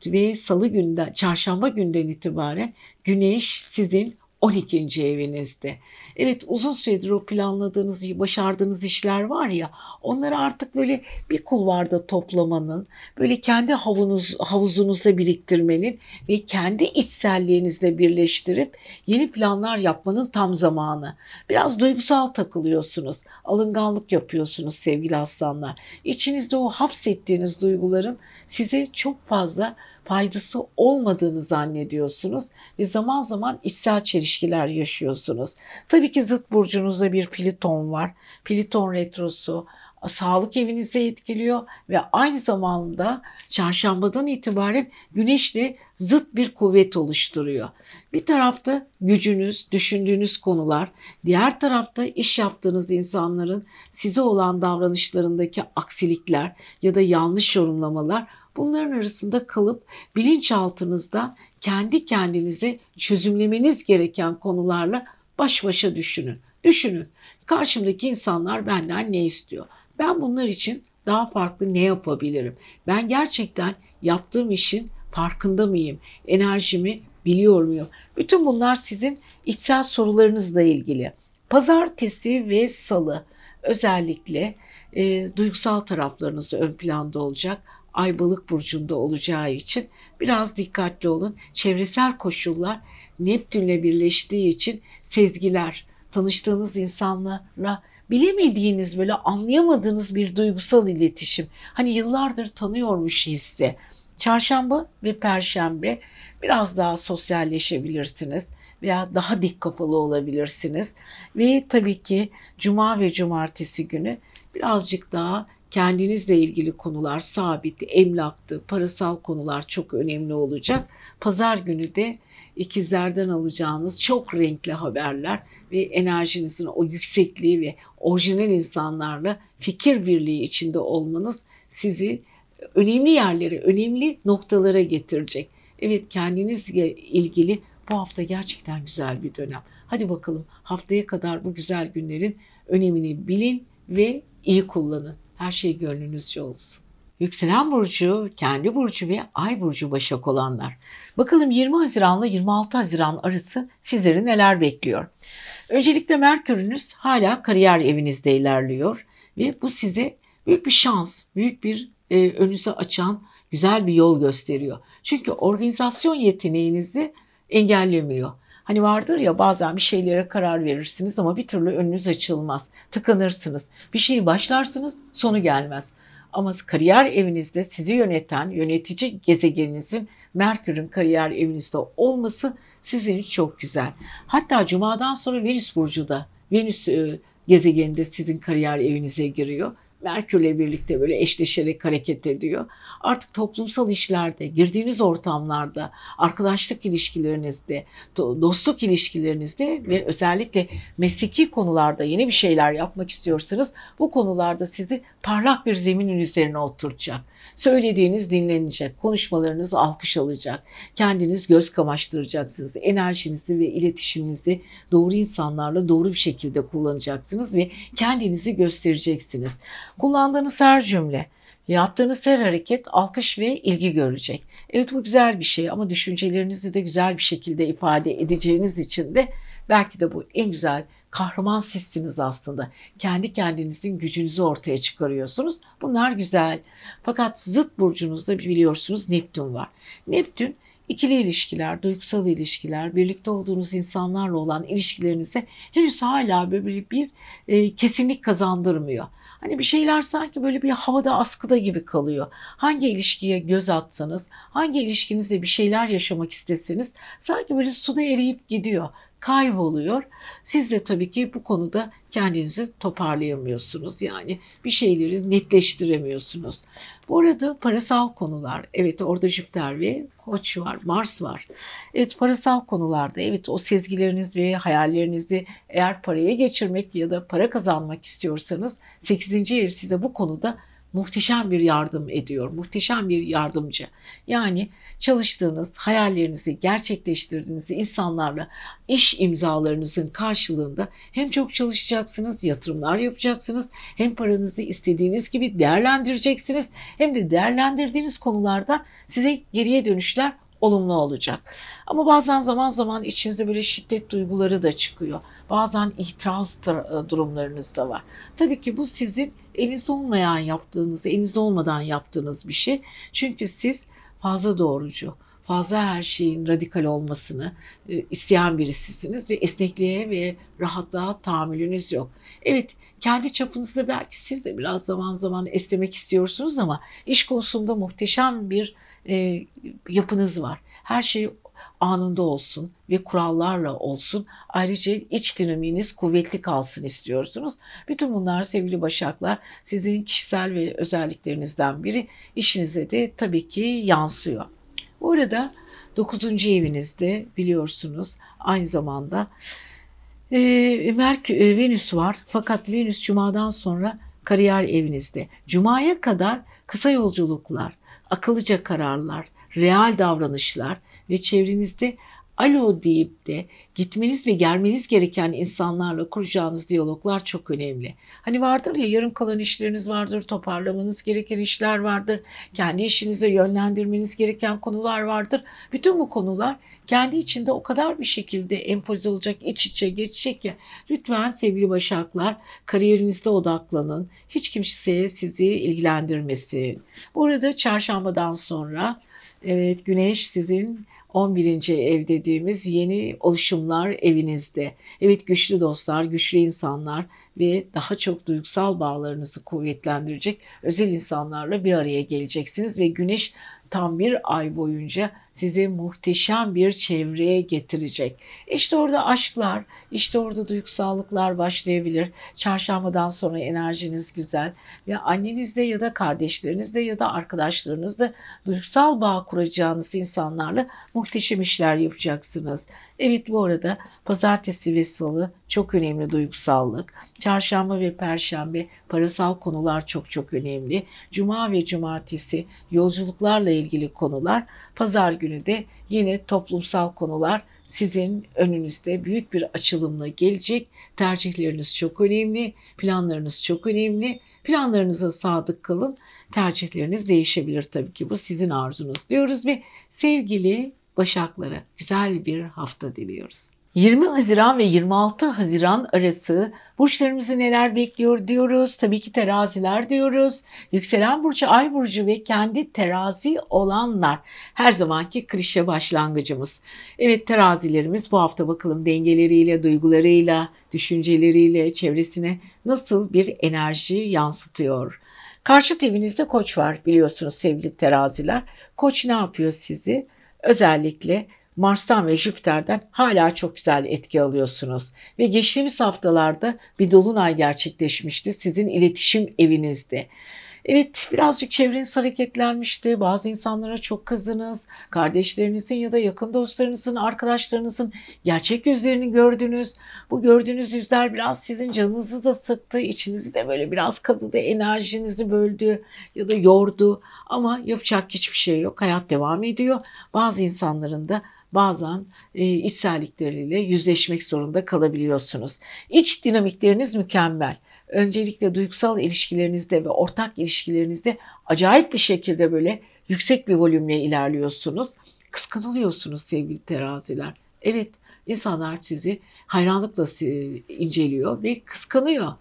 ve salı günden, çarşamba günden itibaren güneş sizin 12. evinizde. Evet uzun süredir o planladığınız, başardığınız işler var ya onları artık böyle bir kulvarda toplamanın, böyle kendi havunuz, havuzunuzda biriktirmenin ve kendi içselliğinizle birleştirip yeni planlar yapmanın tam zamanı. Biraz duygusal takılıyorsunuz, alınganlık yapıyorsunuz sevgili aslanlar. İçinizde o hapsettiğiniz duyguların size çok fazla faydası olmadığını zannediyorsunuz ve zaman zaman içsel çelişkiler yaşıyorsunuz. Tabii ki zıt burcunuzda bir Pliton var. Pliton retrosu sağlık evinizi etkiliyor ve aynı zamanda çarşambadan itibaren güneşle zıt bir kuvvet oluşturuyor. Bir tarafta gücünüz, düşündüğünüz konular, diğer tarafta iş yaptığınız insanların size olan davranışlarındaki aksilikler ya da yanlış yorumlamalar Bunların arasında kalıp bilinçaltınızda kendi kendinize çözümlemeniz gereken konularla baş başa düşünün. Düşünün. Karşımdaki insanlar benden ne istiyor? Ben bunlar için daha farklı ne yapabilirim? Ben gerçekten yaptığım işin farkında mıyım? Enerjimi biliyor muyum? Bütün bunlar sizin içsel sorularınızla ilgili. Pazartesi ve salı özellikle e, duygusal taraflarınız ön planda olacak. Ay balık burcunda olacağı için biraz dikkatli olun. Çevresel koşullar Neptünle birleştiği için sezgiler, tanıştığınız insanlarla bilemediğiniz böyle anlayamadığınız bir duygusal iletişim. Hani yıllardır tanıyormuş hissi. Çarşamba ve perşembe biraz daha sosyalleşebilirsiniz veya daha dik kapalı olabilirsiniz. Ve tabii ki cuma ve cumartesi günü birazcık daha kendinizle ilgili konular sabit, emlaktı, parasal konular çok önemli olacak. Pazar günü de ikizlerden alacağınız çok renkli haberler ve enerjinizin o yüksekliği ve orijinal insanlarla fikir birliği içinde olmanız sizi önemli yerlere, önemli noktalara getirecek. Evet kendinizle ilgili bu hafta gerçekten güzel bir dönem. Hadi bakalım haftaya kadar bu güzel günlerin önemini bilin ve iyi kullanın. Her şey gönlünüzce olsun. Yükselen burcu, kendi burcu ve ay burcu başak olanlar. Bakalım 20 Haziran ile 26 Haziran arası sizleri neler bekliyor? Öncelikle Merkür'ünüz hala kariyer evinizde ilerliyor ve bu size büyük bir şans, büyük bir e, önünüze açan güzel bir yol gösteriyor. Çünkü organizasyon yeteneğinizi engellemiyor. Hani vardır ya bazen bir şeylere karar verirsiniz ama bir türlü önünüz açılmaz. Tıkanırsınız. Bir şeyi başlarsınız sonu gelmez. Ama kariyer evinizde sizi yöneten yönetici gezegeninizin Merkür'ün kariyer evinizde olması sizin için çok güzel. Hatta Cuma'dan sonra Venüs Burcu da Venüs e, gezegeninde sizin kariyer evinize giriyor. Merkür'le birlikte böyle eşleşerek hareket ediyor. Artık toplumsal işlerde, girdiğiniz ortamlarda, arkadaşlık ilişkilerinizde, dostluk ilişkilerinizde ve özellikle mesleki konularda yeni bir şeyler yapmak istiyorsanız bu konularda sizi parlak bir zeminin üzerine oturacak. Söylediğiniz dinlenecek, konuşmalarınız alkış alacak, kendiniz göz kamaştıracaksınız, enerjinizi ve iletişiminizi doğru insanlarla doğru bir şekilde kullanacaksınız ve kendinizi göstereceksiniz. Kullandığınız her cümle, yaptığınız her hareket alkış ve ilgi görecek. Evet bu güzel bir şey ama düşüncelerinizi de güzel bir şekilde ifade edeceğiniz için de belki de bu en güzel kahraman sizsiniz aslında. Kendi kendinizin gücünüzü ortaya çıkarıyorsunuz. Bunlar güzel. Fakat zıt burcunuzda biliyorsunuz Neptün var. Neptün ikili ilişkiler, duygusal ilişkiler, birlikte olduğunuz insanlarla olan ilişkilerinize henüz hala böyle bir e, kesinlik kazandırmıyor. Hani bir şeyler sanki böyle bir havada askıda gibi kalıyor. Hangi ilişkiye göz atsanız, hangi ilişkinizde bir şeyler yaşamak isteseniz sanki böyle suda eriyip gidiyor kayboluyor. Siz de tabii ki bu konuda kendinizi toparlayamıyorsunuz. Yani bir şeyleri netleştiremiyorsunuz. Bu arada parasal konular, evet orada Jüpiter ve Koç var, Mars var. Evet parasal konularda, evet o sezgileriniz ve hayallerinizi eğer paraya geçirmek ya da para kazanmak istiyorsanız 8. ev size bu konuda muhteşem bir yardım ediyor. Muhteşem bir yardımcı. Yani çalıştığınız, hayallerinizi gerçekleştirdiğiniz insanlarla iş imzalarınızın karşılığında hem çok çalışacaksınız, yatırımlar yapacaksınız, hem paranızı istediğiniz gibi değerlendireceksiniz, hem de değerlendirdiğiniz konularda size geriye dönüşler olumlu olacak. Ama bazen zaman zaman içinizde böyle şiddet duyguları da çıkıyor. Bazen itiraz durumlarınız da var. Tabii ki bu sizin elinizde olmayan yaptığınız, elinizde olmadan yaptığınız bir şey. Çünkü siz fazla doğrucu, fazla her şeyin radikal olmasını e, isteyen birisisiniz ve esnekliğe ve rahatlığa tahammülünüz yok. Evet kendi çapınızda belki siz de biraz zaman zaman esnemek istiyorsunuz ama iş konusunda muhteşem bir e, yapınız var. Her şey anında olsun ve kurallarla olsun. Ayrıca iç dinamiğiniz kuvvetli kalsın istiyorsunuz. Bütün bunlar sevgili Başaklar sizin kişisel ve özelliklerinizden biri. İşinize de tabii ki yansıyor. Bu arada 9. evinizde biliyorsunuz aynı zamanda e, Merk e, Venüs var. Fakat Venüs Cuma'dan sonra kariyer evinizde. Cuma'ya kadar kısa yolculuklar, akıllıca kararlar, real davranışlar ve çevrenizde alo deyip de gitmeniz ve gelmeniz gereken insanlarla kuracağınız diyaloglar çok önemli. Hani vardır ya yarım kalan işleriniz vardır, toparlamanız gereken işler vardır, kendi işinize yönlendirmeniz gereken konular vardır. Bütün bu konular kendi içinde o kadar bir şekilde empoze olacak, iç içe geçecek ya. Lütfen sevgili Başaklar kariyerinizde odaklanın. Hiç kimseye sizi ilgilendirmesin. Bu arada çarşambadan sonra evet Güneş sizin 11. ev dediğimiz yeni oluşumlar evinizde. Evet güçlü dostlar, güçlü insanlar ve daha çok duygusal bağlarınızı kuvvetlendirecek özel insanlarla bir araya geleceksiniz ve güneş tam bir ay boyunca sizi muhteşem bir çevreye getirecek. İşte orada aşklar, işte orada duygusallıklar başlayabilir. Çarşambadan sonra enerjiniz güzel ve annenizle ya da kardeşlerinizle ya da arkadaşlarınızla duygusal bağ kuracağınız insanlarla muhteşem işler yapacaksınız. Evet bu arada pazartesi ve salı çok önemli duygusallık. Çarşamba ve perşembe parasal konular çok çok önemli. Cuma ve cumartesi yolculuklarla ilgili konular. Pazar günü de yine toplumsal konular sizin önünüzde büyük bir açılımla gelecek. Tercihleriniz çok önemli, planlarınız çok önemli. Planlarınıza sadık kalın. Tercihleriniz değişebilir tabii ki. Bu sizin arzunuz diyoruz ve sevgili Başaklara güzel bir hafta diliyoruz. 20 Haziran ve 26 Haziran arası burçlarımızı neler bekliyor diyoruz. Tabii ki teraziler diyoruz. Yükselen burcu, ay burcu ve kendi terazi olanlar her zamanki klişe başlangıcımız. Evet terazilerimiz bu hafta bakalım dengeleriyle, duygularıyla, düşünceleriyle çevresine nasıl bir enerji yansıtıyor. Karşı evinizde koç var biliyorsunuz sevgili teraziler. Koç ne yapıyor sizi? Özellikle Mars'tan ve Jüpiter'den hala çok güzel etki alıyorsunuz. Ve geçtiğimiz haftalarda bir dolunay gerçekleşmişti sizin iletişim evinizde. Evet birazcık çevreniz hareketlenmişti. Bazı insanlara çok kızdınız. Kardeşlerinizin ya da yakın dostlarınızın, arkadaşlarınızın gerçek yüzlerini gördünüz. Bu gördüğünüz yüzler biraz sizin canınızı da sıktı. içinizi de böyle biraz kazıdı. Enerjinizi böldü ya da yordu. Ama yapacak hiçbir şey yok. Hayat devam ediyor. Bazı insanların da bazen e, içsellikleriyle yüzleşmek zorunda kalabiliyorsunuz. İç dinamikleriniz mükemmel. Öncelikle duygusal ilişkilerinizde ve ortak ilişkilerinizde acayip bir şekilde böyle yüksek bir volümle ilerliyorsunuz. Kıskanılıyorsunuz sevgili teraziler. Evet insanlar sizi hayranlıkla inceliyor ve kıskanıyor.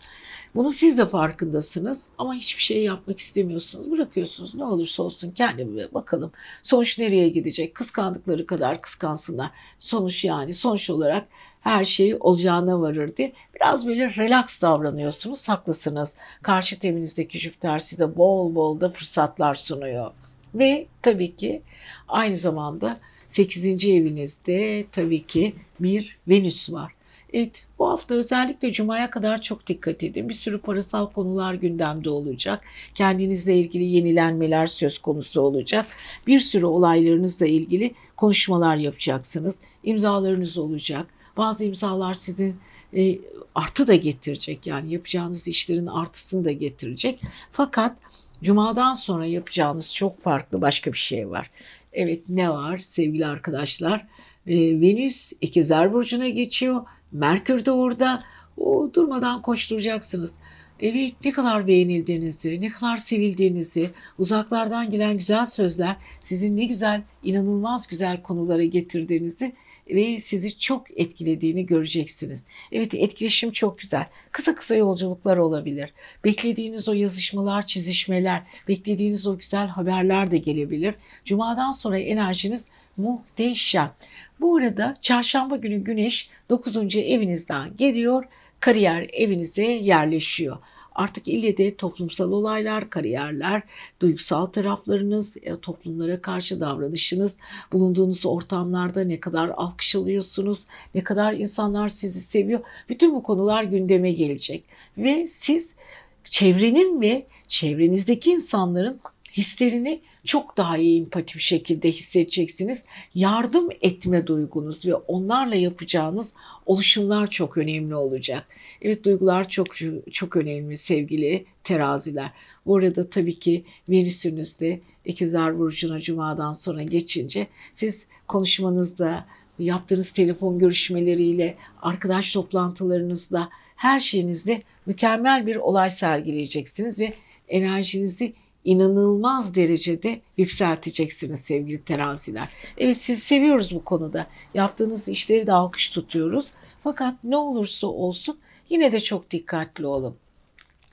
Bunu siz de farkındasınız ama hiçbir şey yapmak istemiyorsunuz. Bırakıyorsunuz ne olursa olsun kendime bakalım. Sonuç nereye gidecek? Kıskandıkları kadar kıskansınlar. Sonuç yani sonuç olarak her şey olacağına varır diye biraz böyle relax davranıyorsunuz. Haklısınız. Karşı teminizdeki Jüpiter size bol bol da fırsatlar sunuyor. Ve tabii ki aynı zamanda 8. evinizde tabii ki bir Venüs var. Evet bu hafta özellikle Cuma'ya kadar çok dikkat edin. Bir sürü parasal konular gündemde olacak. Kendinizle ilgili yenilenmeler söz konusu olacak. Bir sürü olaylarınızla ilgili konuşmalar yapacaksınız. İmzalarınız olacak. Bazı imzalar sizin e, artı da getirecek. Yani yapacağınız işlerin artısını da getirecek. Fakat Cuma'dan sonra yapacağınız çok farklı başka bir şey var. Evet ne var sevgili arkadaşlar? E, Venüs ikizler burcuna geçiyor Merkür de orada. O durmadan koşturacaksınız. Evet ne kadar beğenildiğinizi, ne kadar sevildiğinizi, uzaklardan gelen güzel sözler sizin ne güzel, inanılmaz güzel konulara getirdiğinizi ve sizi çok etkilediğini göreceksiniz. Evet etkileşim çok güzel. Kısa kısa yolculuklar olabilir. Beklediğiniz o yazışmalar, çizişmeler, beklediğiniz o güzel haberler de gelebilir. Cumadan sonra enerjiniz muhteşem. Bu arada çarşamba günü güneş 9. evinizden geliyor, kariyer evinize yerleşiyor. Artık ille de toplumsal olaylar, kariyerler, duygusal taraflarınız, e, toplumlara karşı davranışınız, bulunduğunuz ortamlarda ne kadar alkış alıyorsunuz, ne kadar insanlar sizi seviyor. Bütün bu konular gündeme gelecek. Ve siz çevrenin ve çevrenizdeki insanların hislerini çok daha iyi empati bir şekilde hissedeceksiniz. Yardım etme duygunuz ve onlarla yapacağınız oluşumlar çok önemli olacak. Evet duygular çok çok önemli sevgili teraziler. Bu arada tabii ki Venüs'ünüz de ikizler burcuna cumadan sonra geçince siz konuşmanızda yaptığınız telefon görüşmeleriyle, arkadaş toplantılarınızla, her şeyinizde mükemmel bir olay sergileyeceksiniz ve enerjinizi inanılmaz derecede yükselteceksiniz sevgili teraziler. Evet sizi seviyoruz bu konuda. Yaptığınız işleri de alkış tutuyoruz. Fakat ne olursa olsun yine de çok dikkatli olun.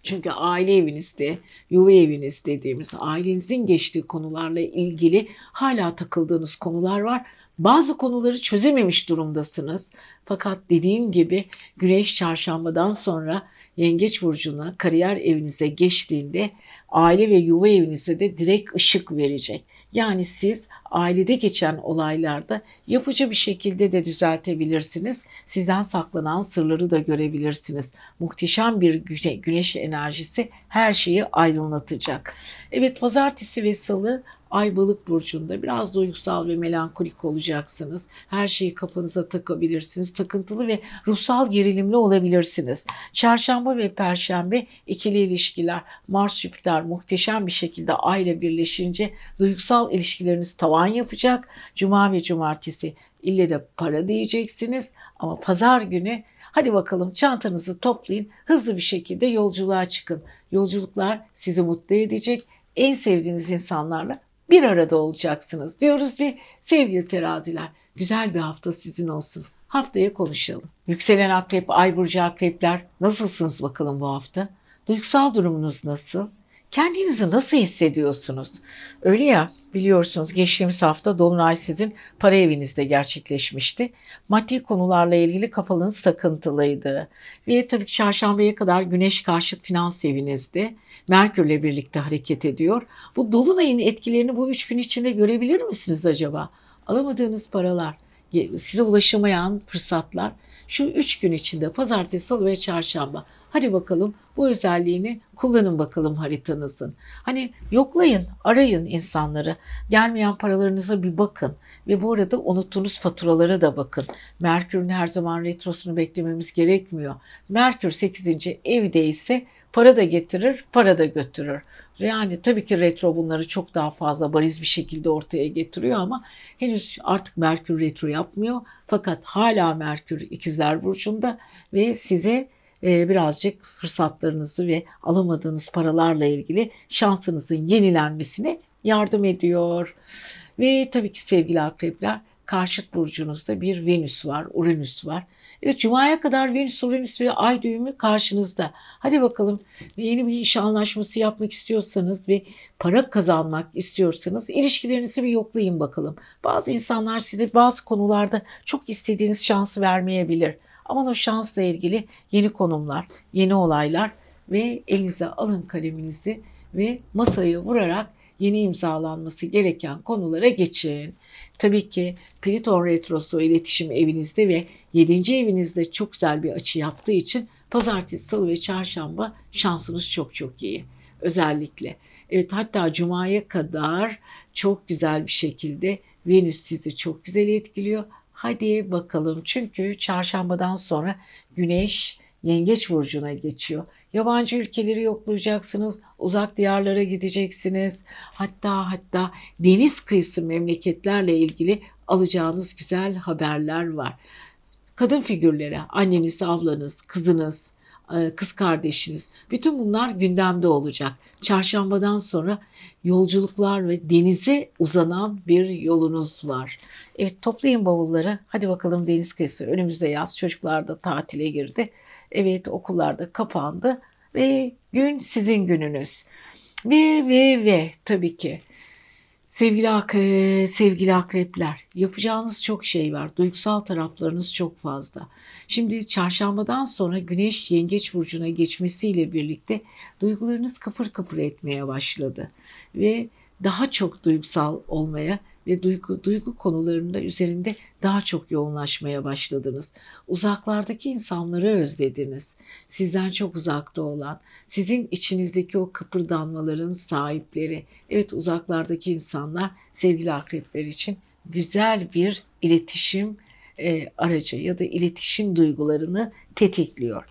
Çünkü aile evinizde, yuva eviniz dediğimiz ailenizin geçtiği konularla ilgili hala takıldığınız konular var. Bazı konuları çözememiş durumdasınız. Fakat dediğim gibi Güneş çarşambadan sonra Yengeç burcuna kariyer evinize geçtiğinde aile ve yuva evinize de direkt ışık verecek. Yani siz ailede geçen olaylarda yapıcı bir şekilde de düzeltebilirsiniz. Sizden saklanan sırları da görebilirsiniz. Muhteşem bir güneş enerjisi her şeyi aydınlatacak. Evet pazartesi ve salı Ay balık burcunda biraz duygusal ve melankolik olacaksınız. Her şeyi kafanıza takabilirsiniz. Takıntılı ve ruhsal gerilimli olabilirsiniz. Çarşamba ve perşembe ikili ilişkiler. Mars Jüpiter muhteşem bir şekilde Ay ile birleşince duygusal ilişkileriniz tavan yapacak. Cuma ve cumartesi ille de para diyeceksiniz ama pazar günü Hadi bakalım çantanızı toplayın, hızlı bir şekilde yolculuğa çıkın. Yolculuklar sizi mutlu edecek. En sevdiğiniz insanlarla bir arada olacaksınız diyoruz ve sevgili teraziler güzel bir hafta sizin olsun. Haftaya konuşalım. Yükselen akrep, ay burcu akrepler nasılsınız bakalım bu hafta? Duygusal durumunuz nasıl? Kendinizi nasıl hissediyorsunuz? Öyle ya biliyorsunuz geçtiğimiz hafta Dolunay sizin para evinizde gerçekleşmişti. Maddi konularla ilgili kafanız takıntılıydı. Ve tabii ki çarşambaya kadar güneş karşıt finans evinizde. Merkürle birlikte hareket ediyor. Bu Dolunay'ın etkilerini bu üç gün içinde görebilir misiniz acaba? Alamadığınız paralar, size ulaşamayan fırsatlar şu üç gün içinde pazartesi, salı ve çarşamba Hadi bakalım bu özelliğini kullanın bakalım haritanızın. Hani yoklayın, arayın insanları. Gelmeyen paralarınıza bir bakın. Ve bu arada unuttuğunuz faturalara da bakın. Merkür'ün her zaman retrosunu beklememiz gerekmiyor. Merkür 8. evde ise para da getirir, para da götürür. Yani tabii ki retro bunları çok daha fazla bariz bir şekilde ortaya getiriyor ama henüz artık Merkür retro yapmıyor. Fakat hala Merkür ikizler burcunda ve size e, birazcık fırsatlarınızı ve alamadığınız paralarla ilgili şansınızın yenilenmesine yardım ediyor. Ve tabii ki sevgili akrepler karşıt burcunuzda bir Venüs var, Uranüs var. Evet Cuma'ya kadar Venüs, Uranüs ve Ay düğümü karşınızda. Hadi bakalım yeni bir iş anlaşması yapmak istiyorsanız ve para kazanmak istiyorsanız ilişkilerinizi bir yoklayın bakalım. Bazı insanlar size bazı konularda çok istediğiniz şansı vermeyebilir. Ama o şansla ilgili yeni konumlar, yeni olaylar ve elinize alın kaleminizi ve masaya vurarak yeni imzalanması gereken konulara geçin. Tabii ki Pliton Retrosu iletişim evinizde ve 7. evinizde çok güzel bir açı yaptığı için pazartesi, salı ve çarşamba şansınız çok çok iyi. Özellikle. Evet hatta cumaya kadar çok güzel bir şekilde Venüs sizi çok güzel etkiliyor. Hadi bakalım çünkü çarşambadan sonra güneş yengeç burcuna geçiyor. Yabancı ülkeleri yoklayacaksınız, uzak diyarlara gideceksiniz. Hatta hatta deniz kıyısı memleketlerle ilgili alacağınız güzel haberler var. Kadın figürlere, anneniz, ablanız, kızınız, e, kız kardeşiniz. Bütün bunlar gündemde olacak. Çarşambadan sonra yolculuklar ve denize uzanan bir yolunuz var. Evet toplayın bavulları. Hadi bakalım deniz kıyısı. Önümüzde yaz. Çocuklar da tatile girdi. Evet okullar da kapandı. Ve gün sizin gününüz. Ve ve ve tabii ki Sevgili, ak sevgili akrepler, yapacağınız çok şey var. Duygusal taraflarınız çok fazla. Şimdi çarşambadan sonra güneş yengeç burcuna geçmesiyle birlikte duygularınız kıpır kıpır etmeye başladı. Ve daha çok duygusal olmaya ve duygu, duygu konularında üzerinde daha çok yoğunlaşmaya başladınız. Uzaklardaki insanları özlediniz. Sizden çok uzakta olan, sizin içinizdeki o kıpırdanmaların sahipleri. Evet uzaklardaki insanlar sevgili akrepler için güzel bir iletişim e, aracı ya da iletişim duygularını tetikliyor.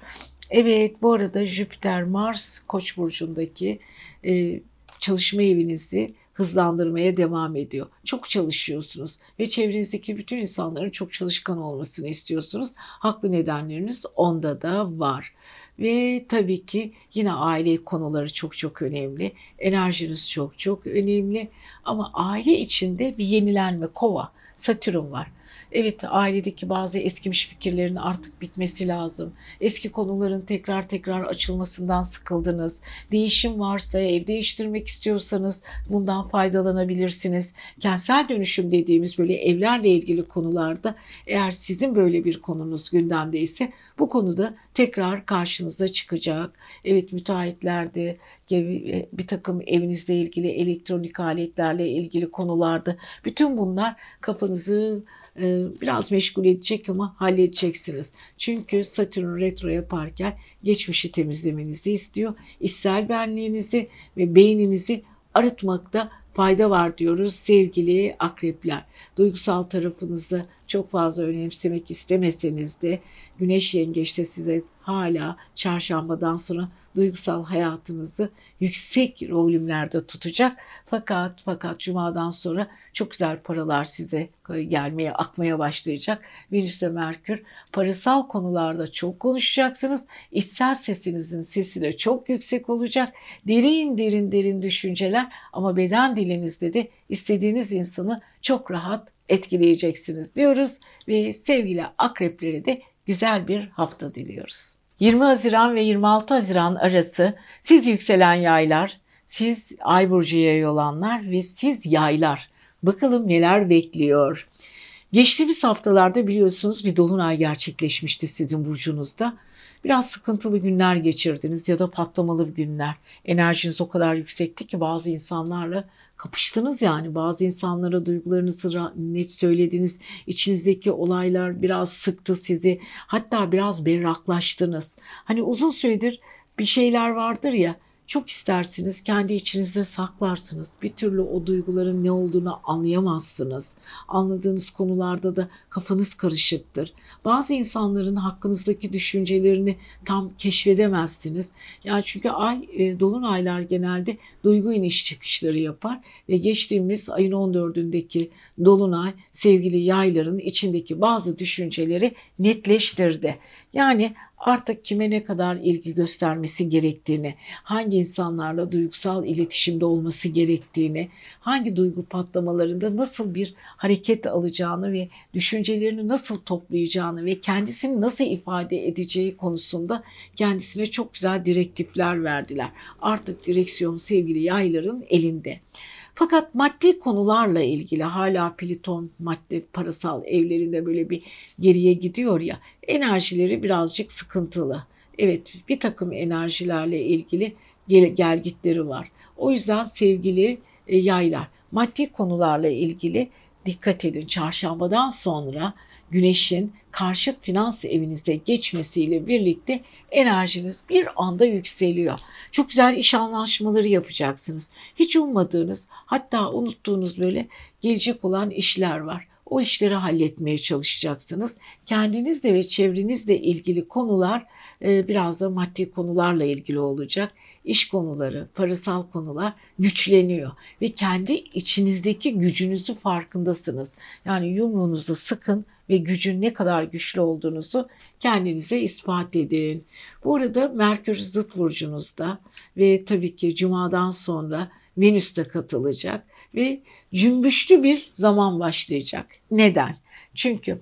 Evet bu arada Jüpiter Mars Koç burcundaki e, çalışma evinizi hızlandırmaya devam ediyor. Çok çalışıyorsunuz ve çevrenizdeki bütün insanların çok çalışkan olmasını istiyorsunuz. Haklı nedenleriniz onda da var. Ve tabii ki yine aile konuları çok çok önemli. Enerjiniz çok çok önemli. Ama aile içinde bir yenilenme kova, Satürn var. Evet ailedeki bazı eskimiş fikirlerin artık bitmesi lazım. Eski konuların tekrar tekrar açılmasından sıkıldınız. Değişim varsa ev değiştirmek istiyorsanız bundan faydalanabilirsiniz. Kentsel dönüşüm dediğimiz böyle evlerle ilgili konularda eğer sizin böyle bir konunuz gündemde ise bu konuda tekrar karşınıza çıkacak. Evet müteahhitlerde bir takım evinizle ilgili elektronik aletlerle ilgili konularda bütün bunlar kafanızı e, biraz meşgul edecek ama halledeceksiniz. Çünkü Satürn retro yaparken geçmişi temizlemenizi istiyor. İçsel benliğinizi ve beyninizi arıtmakta fayda var diyoruz sevgili akrepler. Duygusal tarafınızı çok fazla önemsemek istemeseniz de Güneş Yengeç'te size hala çarşambadan sonra duygusal hayatınızı yüksek volümlerde tutacak. Fakat fakat cumadan sonra çok güzel paralar size gelmeye, akmaya başlayacak. Venüs ve Merkür parasal konularda çok konuşacaksınız. İçsel sesinizin sesi de çok yüksek olacak. Derin derin derin düşünceler ama beden dilinizde de istediğiniz insanı çok rahat etkileyeceksiniz diyoruz ve sevgili akreplere de güzel bir hafta diliyoruz. 20 Haziran ve 26 Haziran arası siz yükselen yaylar, siz ay burcu yay olanlar ve siz yaylar. Bakalım neler bekliyor. Geçtiğimiz haftalarda biliyorsunuz bir dolunay gerçekleşmişti sizin burcunuzda. Biraz sıkıntılı günler geçirdiniz ya da patlamalı günler. Enerjiniz o kadar yüksekti ki bazı insanlarla kapıştınız yani. Bazı insanlara duygularınızı net söylediniz. İçinizdeki olaylar biraz sıktı sizi. Hatta biraz berraklaştınız. Hani uzun süredir bir şeyler vardır ya çok istersiniz, kendi içinizde saklarsınız. Bir türlü o duyguların ne olduğunu anlayamazsınız. Anladığınız konularda da kafanız karışıktır. Bazı insanların hakkınızdaki düşüncelerini tam keşfedemezsiniz. Yani çünkü ay e, dolunaylar genelde duygu iniş çıkışları yapar ve geçtiğimiz ayın 14'ündeki dolunay sevgili yayların içindeki bazı düşünceleri netleştirdi. Yani artık kime ne kadar ilgi göstermesi gerektiğini, hangi insanlarla duygusal iletişimde olması gerektiğini, hangi duygu patlamalarında nasıl bir hareket alacağını ve düşüncelerini nasıl toplayacağını ve kendisini nasıl ifade edeceği konusunda kendisine çok güzel direktifler verdiler. Artık direksiyon sevgili yayların elinde. Fakat maddi konularla ilgili hala Pliton madde parasal evlerinde böyle bir geriye gidiyor ya enerjileri birazcık sıkıntılı. Evet bir takım enerjilerle ilgili gel gelgitleri var. O yüzden sevgili e, yaylar maddi konularla ilgili dikkat edin. Çarşambadan sonra güneşin karşıt finans evinizde geçmesiyle birlikte enerjiniz bir anda yükseliyor. Çok güzel iş anlaşmaları yapacaksınız. Hiç ummadığınız hatta unuttuğunuz böyle gelecek olan işler var. O işleri halletmeye çalışacaksınız. Kendinizle ve çevrenizle ilgili konular e, biraz da maddi konularla ilgili olacak. İş konuları, parasal konular güçleniyor ve kendi içinizdeki gücünüzü farkındasınız. Yani yumruğunuzu sıkın ve gücün ne kadar güçlü olduğunuzu kendinize ispat edin. Bu arada Merkür zıt burcunuzda ve tabii ki Cuma'dan sonra Venüs de katılacak ve cümbüşlü bir zaman başlayacak. Neden? Çünkü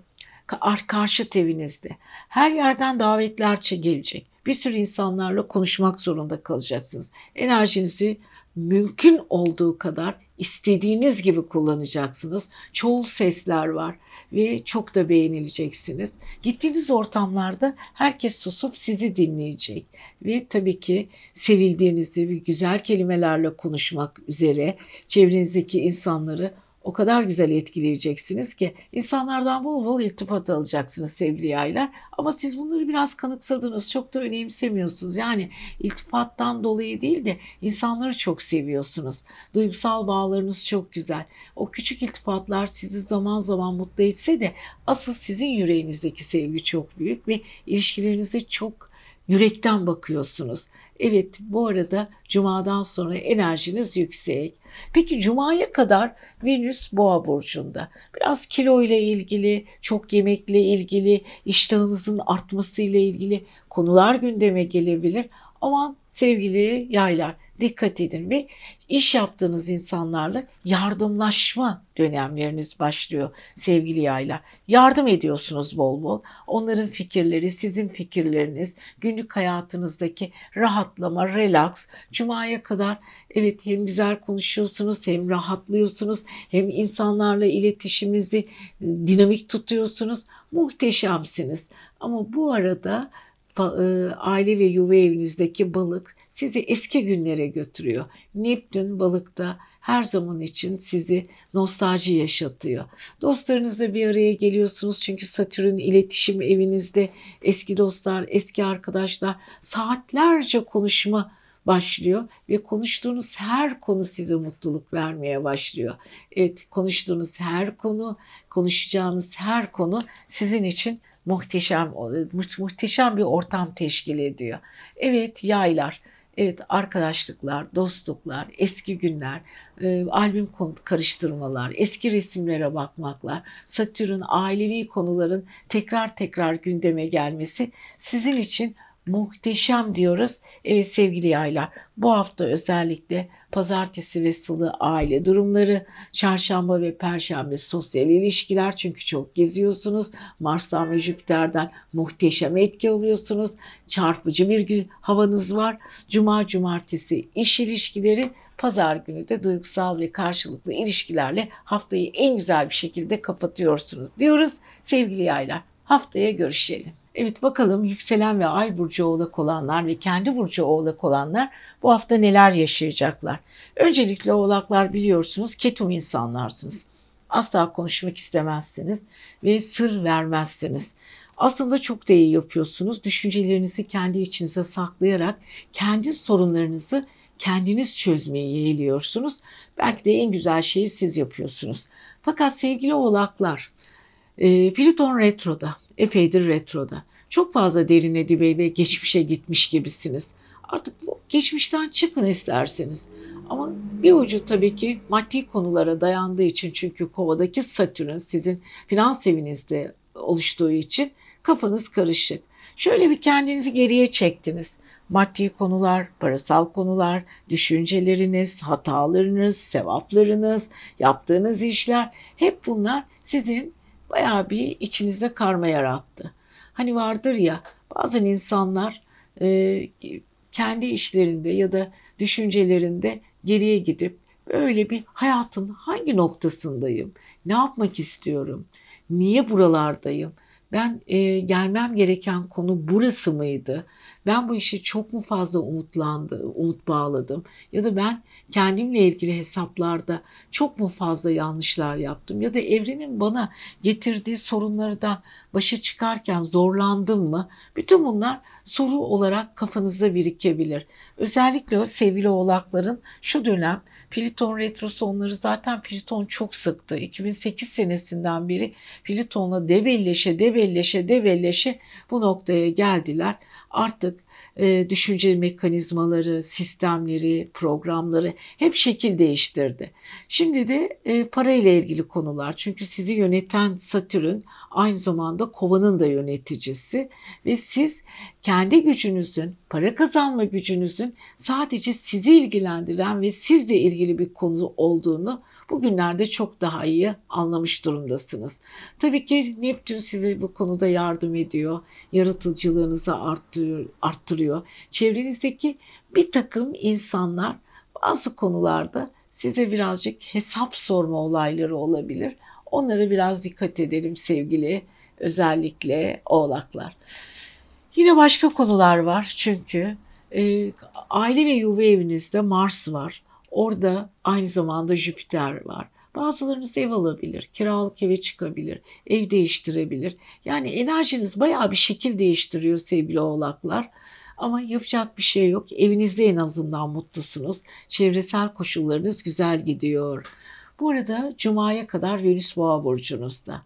karşı evinizde her yerden davetler gelecek. Bir sürü insanlarla konuşmak zorunda kalacaksınız. Enerjinizi mümkün olduğu kadar istediğiniz gibi kullanacaksınız. Çoğul sesler var ve çok da beğenileceksiniz. Gittiğiniz ortamlarda herkes susup sizi dinleyecek ve tabii ki sevildiğinizi ve güzel kelimelerle konuşmak üzere çevrenizdeki insanları o kadar güzel etkileyeceksiniz ki insanlardan bol bol iltifat alacaksınız sevgili yaylar. Ama siz bunları biraz kanıksadınız. Çok da önemsemiyorsunuz. Yani iltifattan dolayı değil de insanları çok seviyorsunuz. Duygusal bağlarınız çok güzel. O küçük iltifatlar sizi zaman zaman mutlu etse de asıl sizin yüreğinizdeki sevgi çok büyük ve ilişkilerinizde çok yürekten bakıyorsunuz. Evet bu arada cumadan sonra enerjiniz yüksek. Peki cumaya kadar Venüs boğa burcunda. Biraz kilo ile ilgili, çok yemekle ilgili, iştahınızın artması ile ilgili konular gündeme gelebilir. Aman sevgili yaylar dikkat edin ve iş yaptığınız insanlarla yardımlaşma dönemleriniz başlıyor sevgili yaylar. Yardım ediyorsunuz bol bol. Onların fikirleri, sizin fikirleriniz, günlük hayatınızdaki rahatlama, relax. Cuma'ya kadar evet hem güzel konuşuyorsunuz, hem rahatlıyorsunuz, hem insanlarla iletişiminizi dinamik tutuyorsunuz. Muhteşemsiniz. Ama bu arada aile ve yuva evinizdeki balık sizi eski günlere götürüyor. Neptün balıkta her zaman için sizi nostalji yaşatıyor. Dostlarınızla bir araya geliyorsunuz çünkü Satürn iletişim evinizde eski dostlar, eski arkadaşlar saatlerce konuşma başlıyor ve konuştuğunuz her konu size mutluluk vermeye başlıyor. Evet, konuştuğunuz her konu, konuşacağınız her konu sizin için muhteşem muhteşem bir ortam teşkil ediyor. Evet yaylar, evet arkadaşlıklar, dostluklar, eski günler, e, albüm karıştırmalar, eski resimlere bakmaklar, Satürn ailevi konuların tekrar tekrar gündeme gelmesi sizin için muhteşem diyoruz. Evet sevgili yaylar bu hafta özellikle pazartesi ve salı aile durumları, çarşamba ve perşembe sosyal ilişkiler çünkü çok geziyorsunuz. Mars'tan ve Jüpiter'den muhteşem etki alıyorsunuz. Çarpıcı bir gün havanız var. Cuma, cumartesi iş ilişkileri, pazar günü de duygusal ve karşılıklı ilişkilerle haftayı en güzel bir şekilde kapatıyorsunuz diyoruz. Sevgili yaylar haftaya görüşelim. Evet bakalım yükselen ve ay burcu oğlak olanlar ve kendi burcu oğlak olanlar bu hafta neler yaşayacaklar. Öncelikle oğlaklar biliyorsunuz ketum insanlarsınız. Asla konuşmak istemezsiniz ve sır vermezsiniz. Aslında çok da iyi yapıyorsunuz. Düşüncelerinizi kendi içinize saklayarak kendi sorunlarınızı kendiniz çözmeyi yeğliyorsunuz. Belki de en güzel şeyi siz yapıyorsunuz. Fakat sevgili oğlaklar, e, Plüton retroda epeydir retroda. Çok fazla derine dibe ve geçmişe gitmiş gibisiniz. Artık bu geçmişten çıkın isterseniz. Ama bir ucu tabii ki maddi konulara dayandığı için çünkü kovadaki Satürn sizin finans evinizde oluştuğu için kafanız karışık. Şöyle bir kendinizi geriye çektiniz. Maddi konular, parasal konular, düşünceleriniz, hatalarınız, sevaplarınız, yaptığınız işler hep bunlar sizin bayağı bir içinizde karma yarattı. Hani vardır ya bazen insanlar e, kendi işlerinde ya da düşüncelerinde geriye gidip böyle bir hayatın hangi noktasındayım, ne yapmak istiyorum, niye buralardayım, ben e, gelmem gereken konu burası mıydı? Ben bu işe çok mu fazla umutlandı, umut bağladım? Ya da ben kendimle ilgili hesaplarda çok mu fazla yanlışlar yaptım? Ya da evrenin bana getirdiği sorunlardan başa çıkarken zorlandım mı? Bütün bunlar soru olarak kafanızda birikebilir. Özellikle o sevgili oğlakların şu dönem Pliton retrosu onları zaten Pliton çok sıktı. 2008 senesinden beri Pliton'la debelleşe debelleşe debelleşe bu noktaya geldiler. Artık e, düşünce mekanizmaları, sistemleri, programları hep şekil değiştirdi. Şimdi de e, para ile ilgili konular. Çünkü sizi yöneten Satürn aynı zamanda kovanın da yöneticisi ve siz kendi gücünüzün, para kazanma gücünüzün sadece sizi ilgilendiren ve sizle ilgili bir konu olduğunu bugünlerde çok daha iyi anlamış durumdasınız. Tabii ki Neptün size bu konuda yardım ediyor. Yaratıcılığınızı arttırıyor. arttırıyor. Çevrenizdeki bir takım insanlar bazı konularda size birazcık hesap sorma olayları olabilir. Onlara biraz dikkat edelim sevgili özellikle oğlaklar. Yine başka konular var çünkü e, aile ve yuva evinizde Mars var. Orada aynı zamanda Jüpiter var. Bazılarınız ev alabilir, kiralık eve çıkabilir, ev değiştirebilir. Yani enerjiniz bayağı bir şekil değiştiriyor sevgili oğlaklar. Ama yapacak bir şey yok. Evinizde en azından mutlusunuz. Çevresel koşullarınız güzel gidiyor. Bu arada Cuma'ya kadar Venüs Boğa burcunuzda.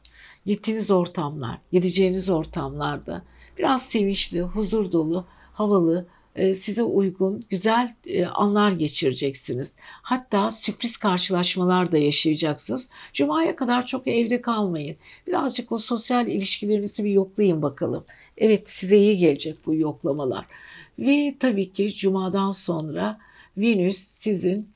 Gittiğiniz ortamlar, gideceğiniz ortamlarda biraz sevinçli, huzur dolu, havalı, size uygun güzel e, anlar geçireceksiniz. Hatta sürpriz karşılaşmalar da yaşayacaksınız. Cuma'ya kadar çok evde kalmayın. Birazcık o sosyal ilişkilerinizi bir yoklayın bakalım. Evet size iyi gelecek bu yoklamalar. Ve tabii ki Cuma'dan sonra Venüs sizin e,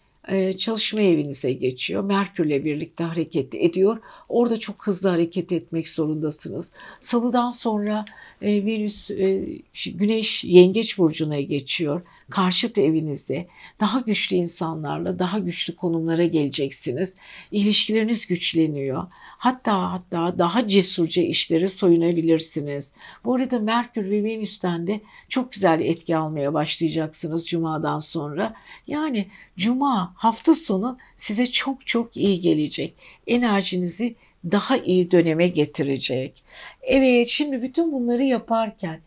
çalışma evinize geçiyor. Merkürle birlikte hareket ediyor. Orada çok hızlı hareket etmek zorundasınız. Salıdan sonra e, Venüs e, Güneş Yengeç burcuna geçiyor. Karşıt evinizde daha güçlü insanlarla daha güçlü konumlara geleceksiniz. İlişkileriniz güçleniyor. Hatta hatta daha cesurca işlere soyunabilirsiniz. Bu arada Merkür ve Venüs'ten de çok güzel etki almaya başlayacaksınız Cuma'dan sonra. Yani Cuma hafta sonu size çok çok iyi gelecek. Enerjinizi daha iyi döneme getirecek. Evet şimdi bütün bunları yaparken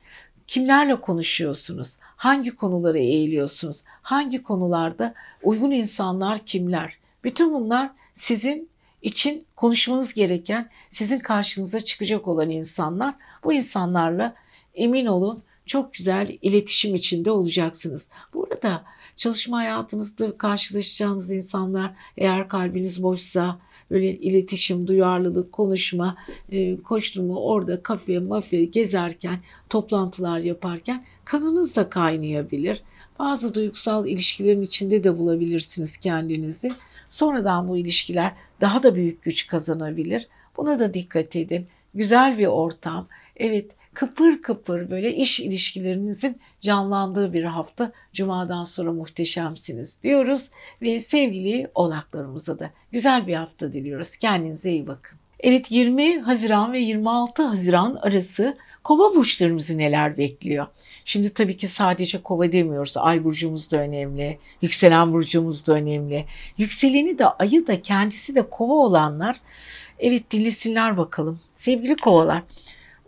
kimlerle konuşuyorsunuz? Hangi konulara eğiliyorsunuz? Hangi konularda uygun insanlar kimler? Bütün bunlar sizin için konuşmanız gereken, sizin karşınıza çıkacak olan insanlar. Bu insanlarla emin olun çok güzel iletişim içinde olacaksınız. Burada çalışma hayatınızda karşılaşacağınız insanlar eğer kalbiniz boşsa böyle iletişim, duyarlılık, konuşma, e, koşturma orada kafe, mafya gezerken, toplantılar yaparken kanınız da kaynayabilir. Bazı duygusal ilişkilerin içinde de bulabilirsiniz kendinizi. Sonradan bu ilişkiler daha da büyük güç kazanabilir. Buna da dikkat edin. Güzel bir ortam. Evet kıpır kıpır böyle iş ilişkilerinizin canlandığı bir hafta. Cuma'dan sonra muhteşemsiniz diyoruz ve sevgili oğlaklarımıza da güzel bir hafta diliyoruz. Kendinize iyi bakın. Evet 20 Haziran ve 26 Haziran arası kova burçlarımızı neler bekliyor? Şimdi tabii ki sadece kova demiyoruz. Ay burcumuz da önemli. Yükselen burcumuz da önemli. Yükseleni de ayı da kendisi de kova olanlar evet dinlesinler bakalım. Sevgili kovalar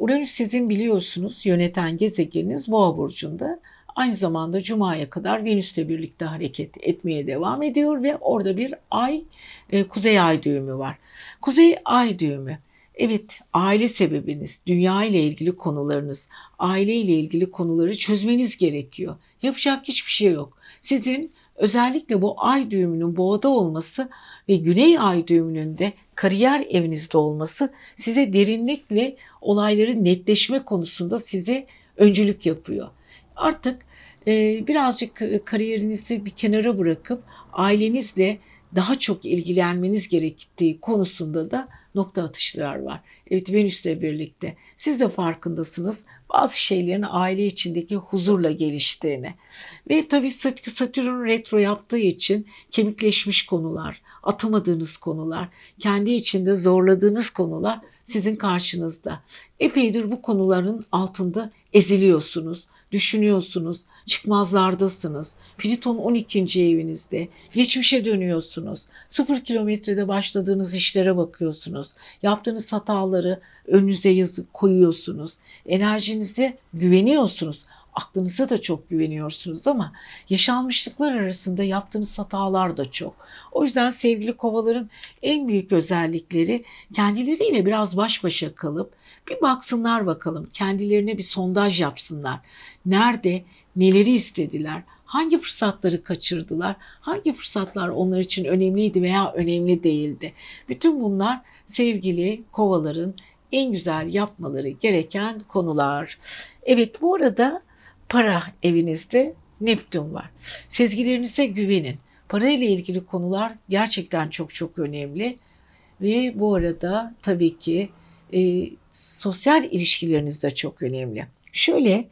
Uranüs sizin biliyorsunuz yöneten gezegeniniz Boğa burcunda. Aynı zamanda Cuma'ya kadar Venüs'le birlikte hareket etmeye devam ediyor ve orada bir ay, e, kuzey ay düğümü var. Kuzey ay düğümü Evet, aile sebebiniz, dünya ile ilgili konularınız, aile ile ilgili konuları çözmeniz gerekiyor. Yapacak hiçbir şey yok. Sizin özellikle bu ay düğümünün boğada olması ve güney ay düğümünün de kariyer evinizde olması size derinlik ve olayların netleşme konusunda size öncülük yapıyor. Artık e, birazcık kariyerinizi bir kenara bırakıp ailenizle daha çok ilgilenmeniz gerektiği konusunda da nokta atışlar var. Evet Venüs'le birlikte. Siz de farkındasınız bazı şeylerin aile içindeki huzurla geliştiğini. Ve tabii Satürn retro yaptığı için kemikleşmiş konular, atamadığınız konular, kendi içinde zorladığınız konular sizin karşınızda. Epeydir bu konuların altında eziliyorsunuz düşünüyorsunuz, çıkmazlardasınız. Plüton 12. evinizde, geçmişe dönüyorsunuz. Sıfır kilometrede başladığınız işlere bakıyorsunuz. Yaptığınız hataları önünüze yazıp koyuyorsunuz. Enerjinize güveniyorsunuz. Aklınıza da çok güveniyorsunuz ama yaşanmışlıklar arasında yaptığınız hatalar da çok. O yüzden sevgili kovaların en büyük özellikleri kendileriyle biraz baş başa kalıp bir baksınlar bakalım kendilerine bir sondaj yapsınlar. Nerede neleri istediler? Hangi fırsatları kaçırdılar? Hangi fırsatlar onlar için önemliydi veya önemli değildi? Bütün bunlar sevgili kovaların en güzel yapmaları gereken konular. Evet bu arada para evinizde Neptün var. Sezgilerinize güvenin. Para ile ilgili konular gerçekten çok çok önemli. Ve bu arada tabii ki e, sosyal ilişkileriniz de çok önemli. Şöyle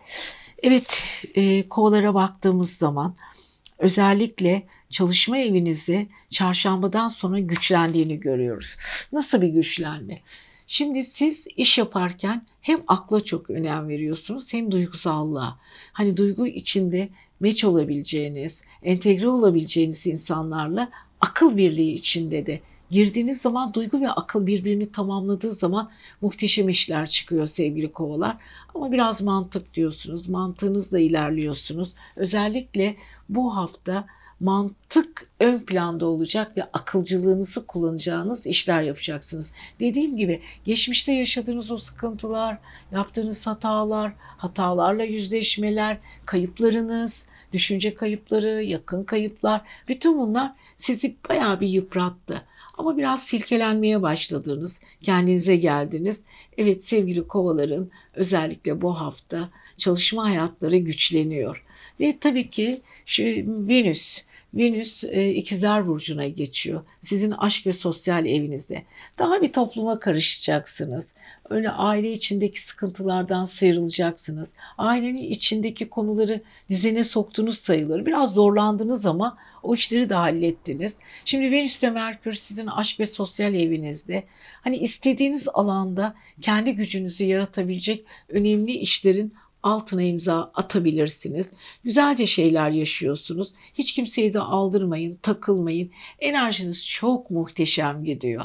evet e, kovalara baktığımız zaman özellikle çalışma evinizi çarşambadan sonra güçlendiğini görüyoruz. Nasıl bir güçlenme? Şimdi siz iş yaparken hem akla çok önem veriyorsunuz hem duygusallığa. Hani duygu içinde meç olabileceğiniz, entegre olabileceğiniz insanlarla akıl birliği içinde de girdiğiniz zaman duygu ve akıl birbirini tamamladığı zaman muhteşem işler çıkıyor sevgili kovalar. Ama biraz mantık diyorsunuz, mantığınızla ilerliyorsunuz. Özellikle bu hafta mantık ön planda olacak ve akılcılığınızı kullanacağınız işler yapacaksınız. Dediğim gibi geçmişte yaşadığınız o sıkıntılar, yaptığınız hatalar, hatalarla yüzleşmeler, kayıplarınız, düşünce kayıpları, yakın kayıplar bütün bunlar sizi bayağı bir yıprattı. Ama biraz silkelenmeye başladınız, kendinize geldiniz. Evet sevgili kovaların özellikle bu hafta çalışma hayatları güçleniyor. Ve tabii ki şu Venüs Venüs e, ikizler burcuna geçiyor. Sizin aşk ve sosyal evinizde. Daha bir topluma karışacaksınız. Öyle aile içindeki sıkıntılardan sıyrılacaksınız. Ailenin içindeki konuları düzene soktunuz sayılır. Biraz zorlandınız ama o işleri de hallettiniz. Şimdi Venüs ve Merkür sizin aşk ve sosyal evinizde. Hani istediğiniz alanda kendi gücünüzü yaratabilecek önemli işlerin altına imza atabilirsiniz. Güzelce şeyler yaşıyorsunuz. Hiç kimseyi de aldırmayın, takılmayın. Enerjiniz çok muhteşem gidiyor.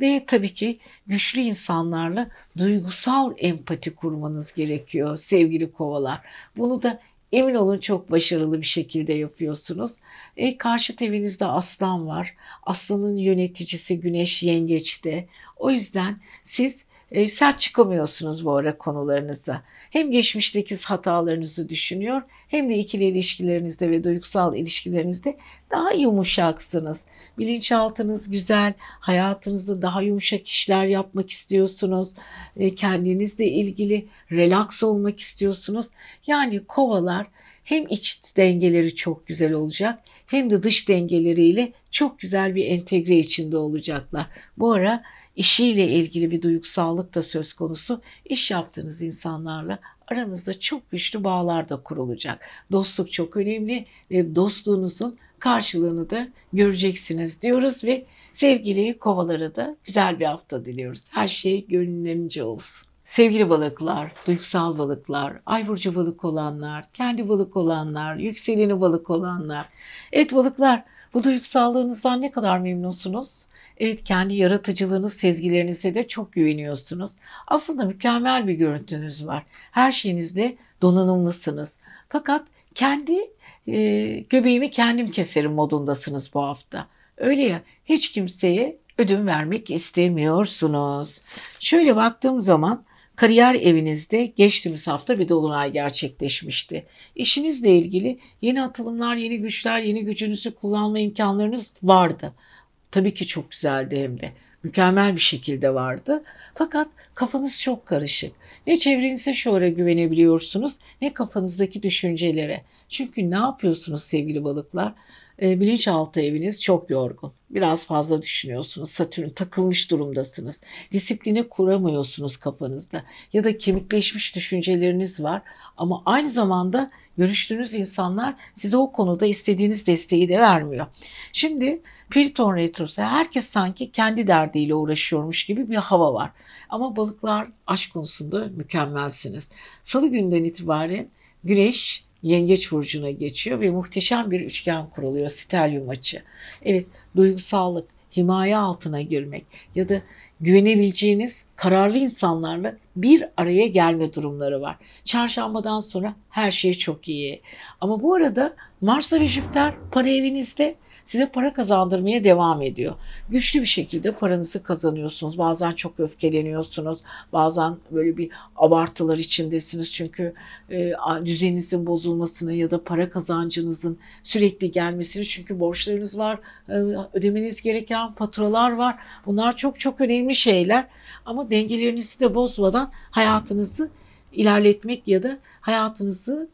Ve tabii ki güçlü insanlarla duygusal empati kurmanız gerekiyor sevgili kovalar. Bunu da Emin olun çok başarılı bir şekilde yapıyorsunuz. E, karşı evinizde aslan var. Aslanın yöneticisi güneş yengeçte. O yüzden siz e, sert çıkamıyorsunuz bu ara konularınıza. Hem geçmişteki hatalarınızı düşünüyor hem de ikili ilişkilerinizde ve duygusal ilişkilerinizde daha yumuşaksınız. Bilinçaltınız güzel, hayatınızda daha yumuşak işler yapmak istiyorsunuz. E, kendinizle ilgili relax olmak istiyorsunuz. Yani kovalar hem iç dengeleri çok güzel olacak hem de dış dengeleriyle çok güzel bir entegre içinde olacaklar. Bu ara işiyle ilgili bir duygusallık da söz konusu. İş yaptığınız insanlarla aranızda çok güçlü bağlar da kurulacak. Dostluk çok önemli ve dostluğunuzun karşılığını da göreceksiniz diyoruz ve sevgili kovalara da güzel bir hafta diliyoruz. Her şey gönüllerince olsun. Sevgili balıklar, duygusal balıklar, ay burcu balık olanlar, kendi balık olanlar, yükseleni balık olanlar. Evet balıklar, bu duygusallığınızdan ne kadar memnunsunuz? Evet kendi yaratıcılığınız, sezgilerinize de çok güveniyorsunuz. Aslında mükemmel bir görüntünüz var. Her şeyinizde donanımlısınız. Fakat kendi e, göbeğimi kendim keserim modundasınız bu hafta. Öyle ya hiç kimseye ödün vermek istemiyorsunuz. Şöyle baktığım zaman Kariyer evinizde geçtiğimiz hafta bir dolunay gerçekleşmişti. İşinizle ilgili yeni atılımlar, yeni güçler, yeni gücünüzü kullanma imkanlarınız vardı. Tabii ki çok güzeldi hem de. Mükemmel bir şekilde vardı. Fakat kafanız çok karışık. Ne çevrenize şu ara güvenebiliyorsunuz ne kafanızdaki düşüncelere. Çünkü ne yapıyorsunuz sevgili balıklar? E, bilinçaltı eviniz çok yorgun. Biraz fazla düşünüyorsunuz. Satürn takılmış durumdasınız. Disipline kuramıyorsunuz kafanızda. Ya da kemikleşmiş düşünceleriniz var. Ama aynı zamanda görüştüğünüz insanlar size o konuda istediğiniz desteği de vermiyor. Şimdi Plüton retrosu herkes sanki kendi derdiyle uğraşıyormuş gibi bir hava var. Ama balıklar aşk konusunda mükemmelsiniz. Salı günden itibaren Güneş Yengeç burcuna geçiyor ve muhteşem bir üçgen kuruluyor stelyum açı. Evet duygusallık, himaye altına girmek ya da güvenebileceğiniz kararlı insanlarla bir araya gelme durumları var. Çarşambadan sonra her şey çok iyi. Ama bu arada Mars'la ve Jüpiter para evinizde size para kazandırmaya devam ediyor. Güçlü bir şekilde paranızı kazanıyorsunuz. Bazen çok öfkeleniyorsunuz. Bazen böyle bir abartılar içindesiniz. Çünkü e, düzeninizin bozulmasını ya da para kazancınızın sürekli gelmesini çünkü borçlarınız var, e, ödemeniz gereken faturalar var. Bunlar çok çok önemli şeyler. Ama dengelerinizi de bozmadan hayatınızı ilerletmek ya da hayatınızı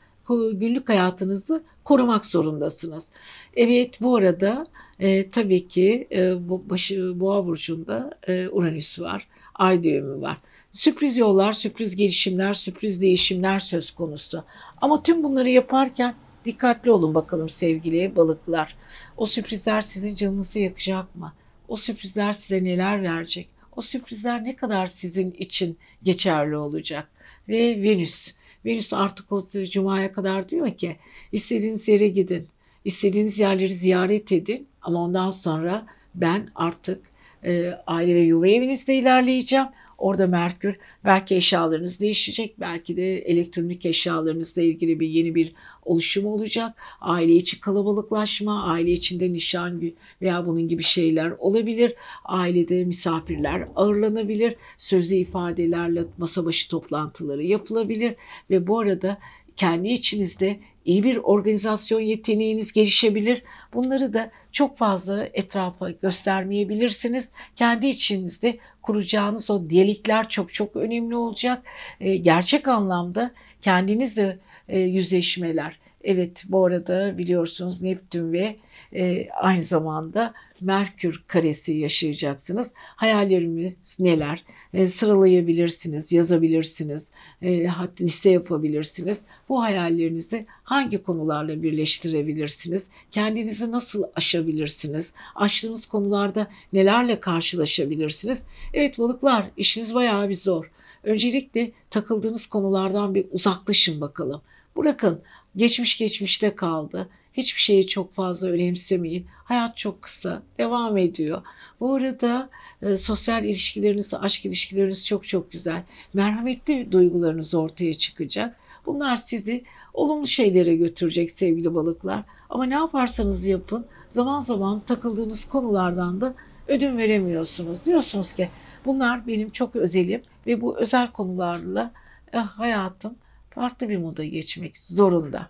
günlük hayatınızı korumak zorundasınız. Evet bu arada e, tabii ki e, başı, boğa burcunda e, Uranüs var. Ay düğümü var. Sürpriz yollar, sürpriz gelişimler, sürpriz değişimler söz konusu. Ama tüm bunları yaparken dikkatli olun bakalım sevgili balıklar. O sürprizler sizin canınızı yakacak mı? O sürprizler size neler verecek? O sürprizler ne kadar sizin için geçerli olacak? Ve Venüs Venüs artık o cumaya kadar diyor ki istediğiniz yere gidin. istediğiniz yerleri ziyaret edin ama ondan sonra ben artık e, aile ve yuva evinizde ilerleyeceğim. Orada Merkür belki eşyalarınız değişecek, belki de elektronik eşyalarınızla ilgili bir yeni bir oluşum olacak. Aile içi kalabalıklaşma, aile içinde nişan veya bunun gibi şeyler olabilir. Ailede misafirler ağırlanabilir. Sözlü ifadelerle masa başı toplantıları yapılabilir ve bu arada kendi içinizde iyi bir organizasyon yeteneğiniz gelişebilir. Bunları da çok fazla etrafa göstermeyebilirsiniz. Kendi içinizde kuracağınız o diyelikler çok çok önemli olacak. E, gerçek anlamda kendinizle e, yüzleşmeler. Evet bu arada biliyorsunuz Neptün ve e, aynı zamanda Merkür karesi yaşayacaksınız. Hayallerimiz neler? E, sıralayabilirsiniz, yazabilirsiniz, e, liste yapabilirsiniz. Bu hayallerinizi hangi konularla birleştirebilirsiniz? Kendinizi nasıl aşabilirsiniz? Aştığınız konularda nelerle karşılaşabilirsiniz? Evet balıklar işiniz bayağı bir zor. Öncelikle takıldığınız konulardan bir uzaklaşın bakalım. Bırakın geçmiş geçmişte kaldı. Hiçbir şeyi çok fazla önemsemeyin. Hayat çok kısa, devam ediyor. Bu arada e, sosyal ilişkileriniz, aşk ilişkileriniz çok çok güzel. Merhametli duygularınız ortaya çıkacak. Bunlar sizi olumlu şeylere götürecek sevgili balıklar. Ama ne yaparsanız yapın zaman zaman takıldığınız konulardan da ödün veremiyorsunuz. Diyorsunuz ki bunlar benim çok özelim ve bu özel konularla eh, hayatım farklı bir moda geçmek zorunda.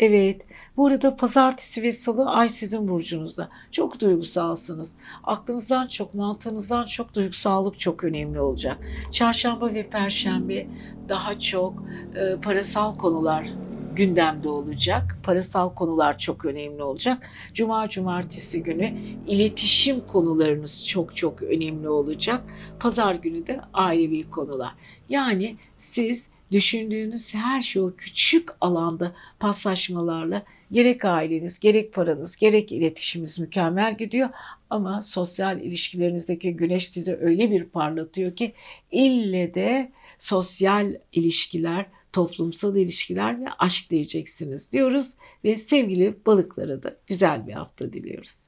Evet, bu arada pazartesi ve salı ay sizin burcunuzda. Çok duygusalsınız. Aklınızdan çok, mantığınızdan çok duygusallık çok önemli olacak. Çarşamba ve perşembe daha çok e, parasal konular gündemde olacak. Parasal konular çok önemli olacak. Cuma cumartesi günü iletişim konularınız çok çok önemli olacak. Pazar günü de ailevi konular. Yani siz düşündüğünüz her şey o küçük alanda paslaşmalarla gerek aileniz, gerek paranız, gerek iletişiminiz mükemmel gidiyor. Ama sosyal ilişkilerinizdeki güneş sizi öyle bir parlatıyor ki ille de sosyal ilişkiler, toplumsal ilişkiler ve aşk diyeceksiniz diyoruz. Ve sevgili balıklara da güzel bir hafta diliyoruz.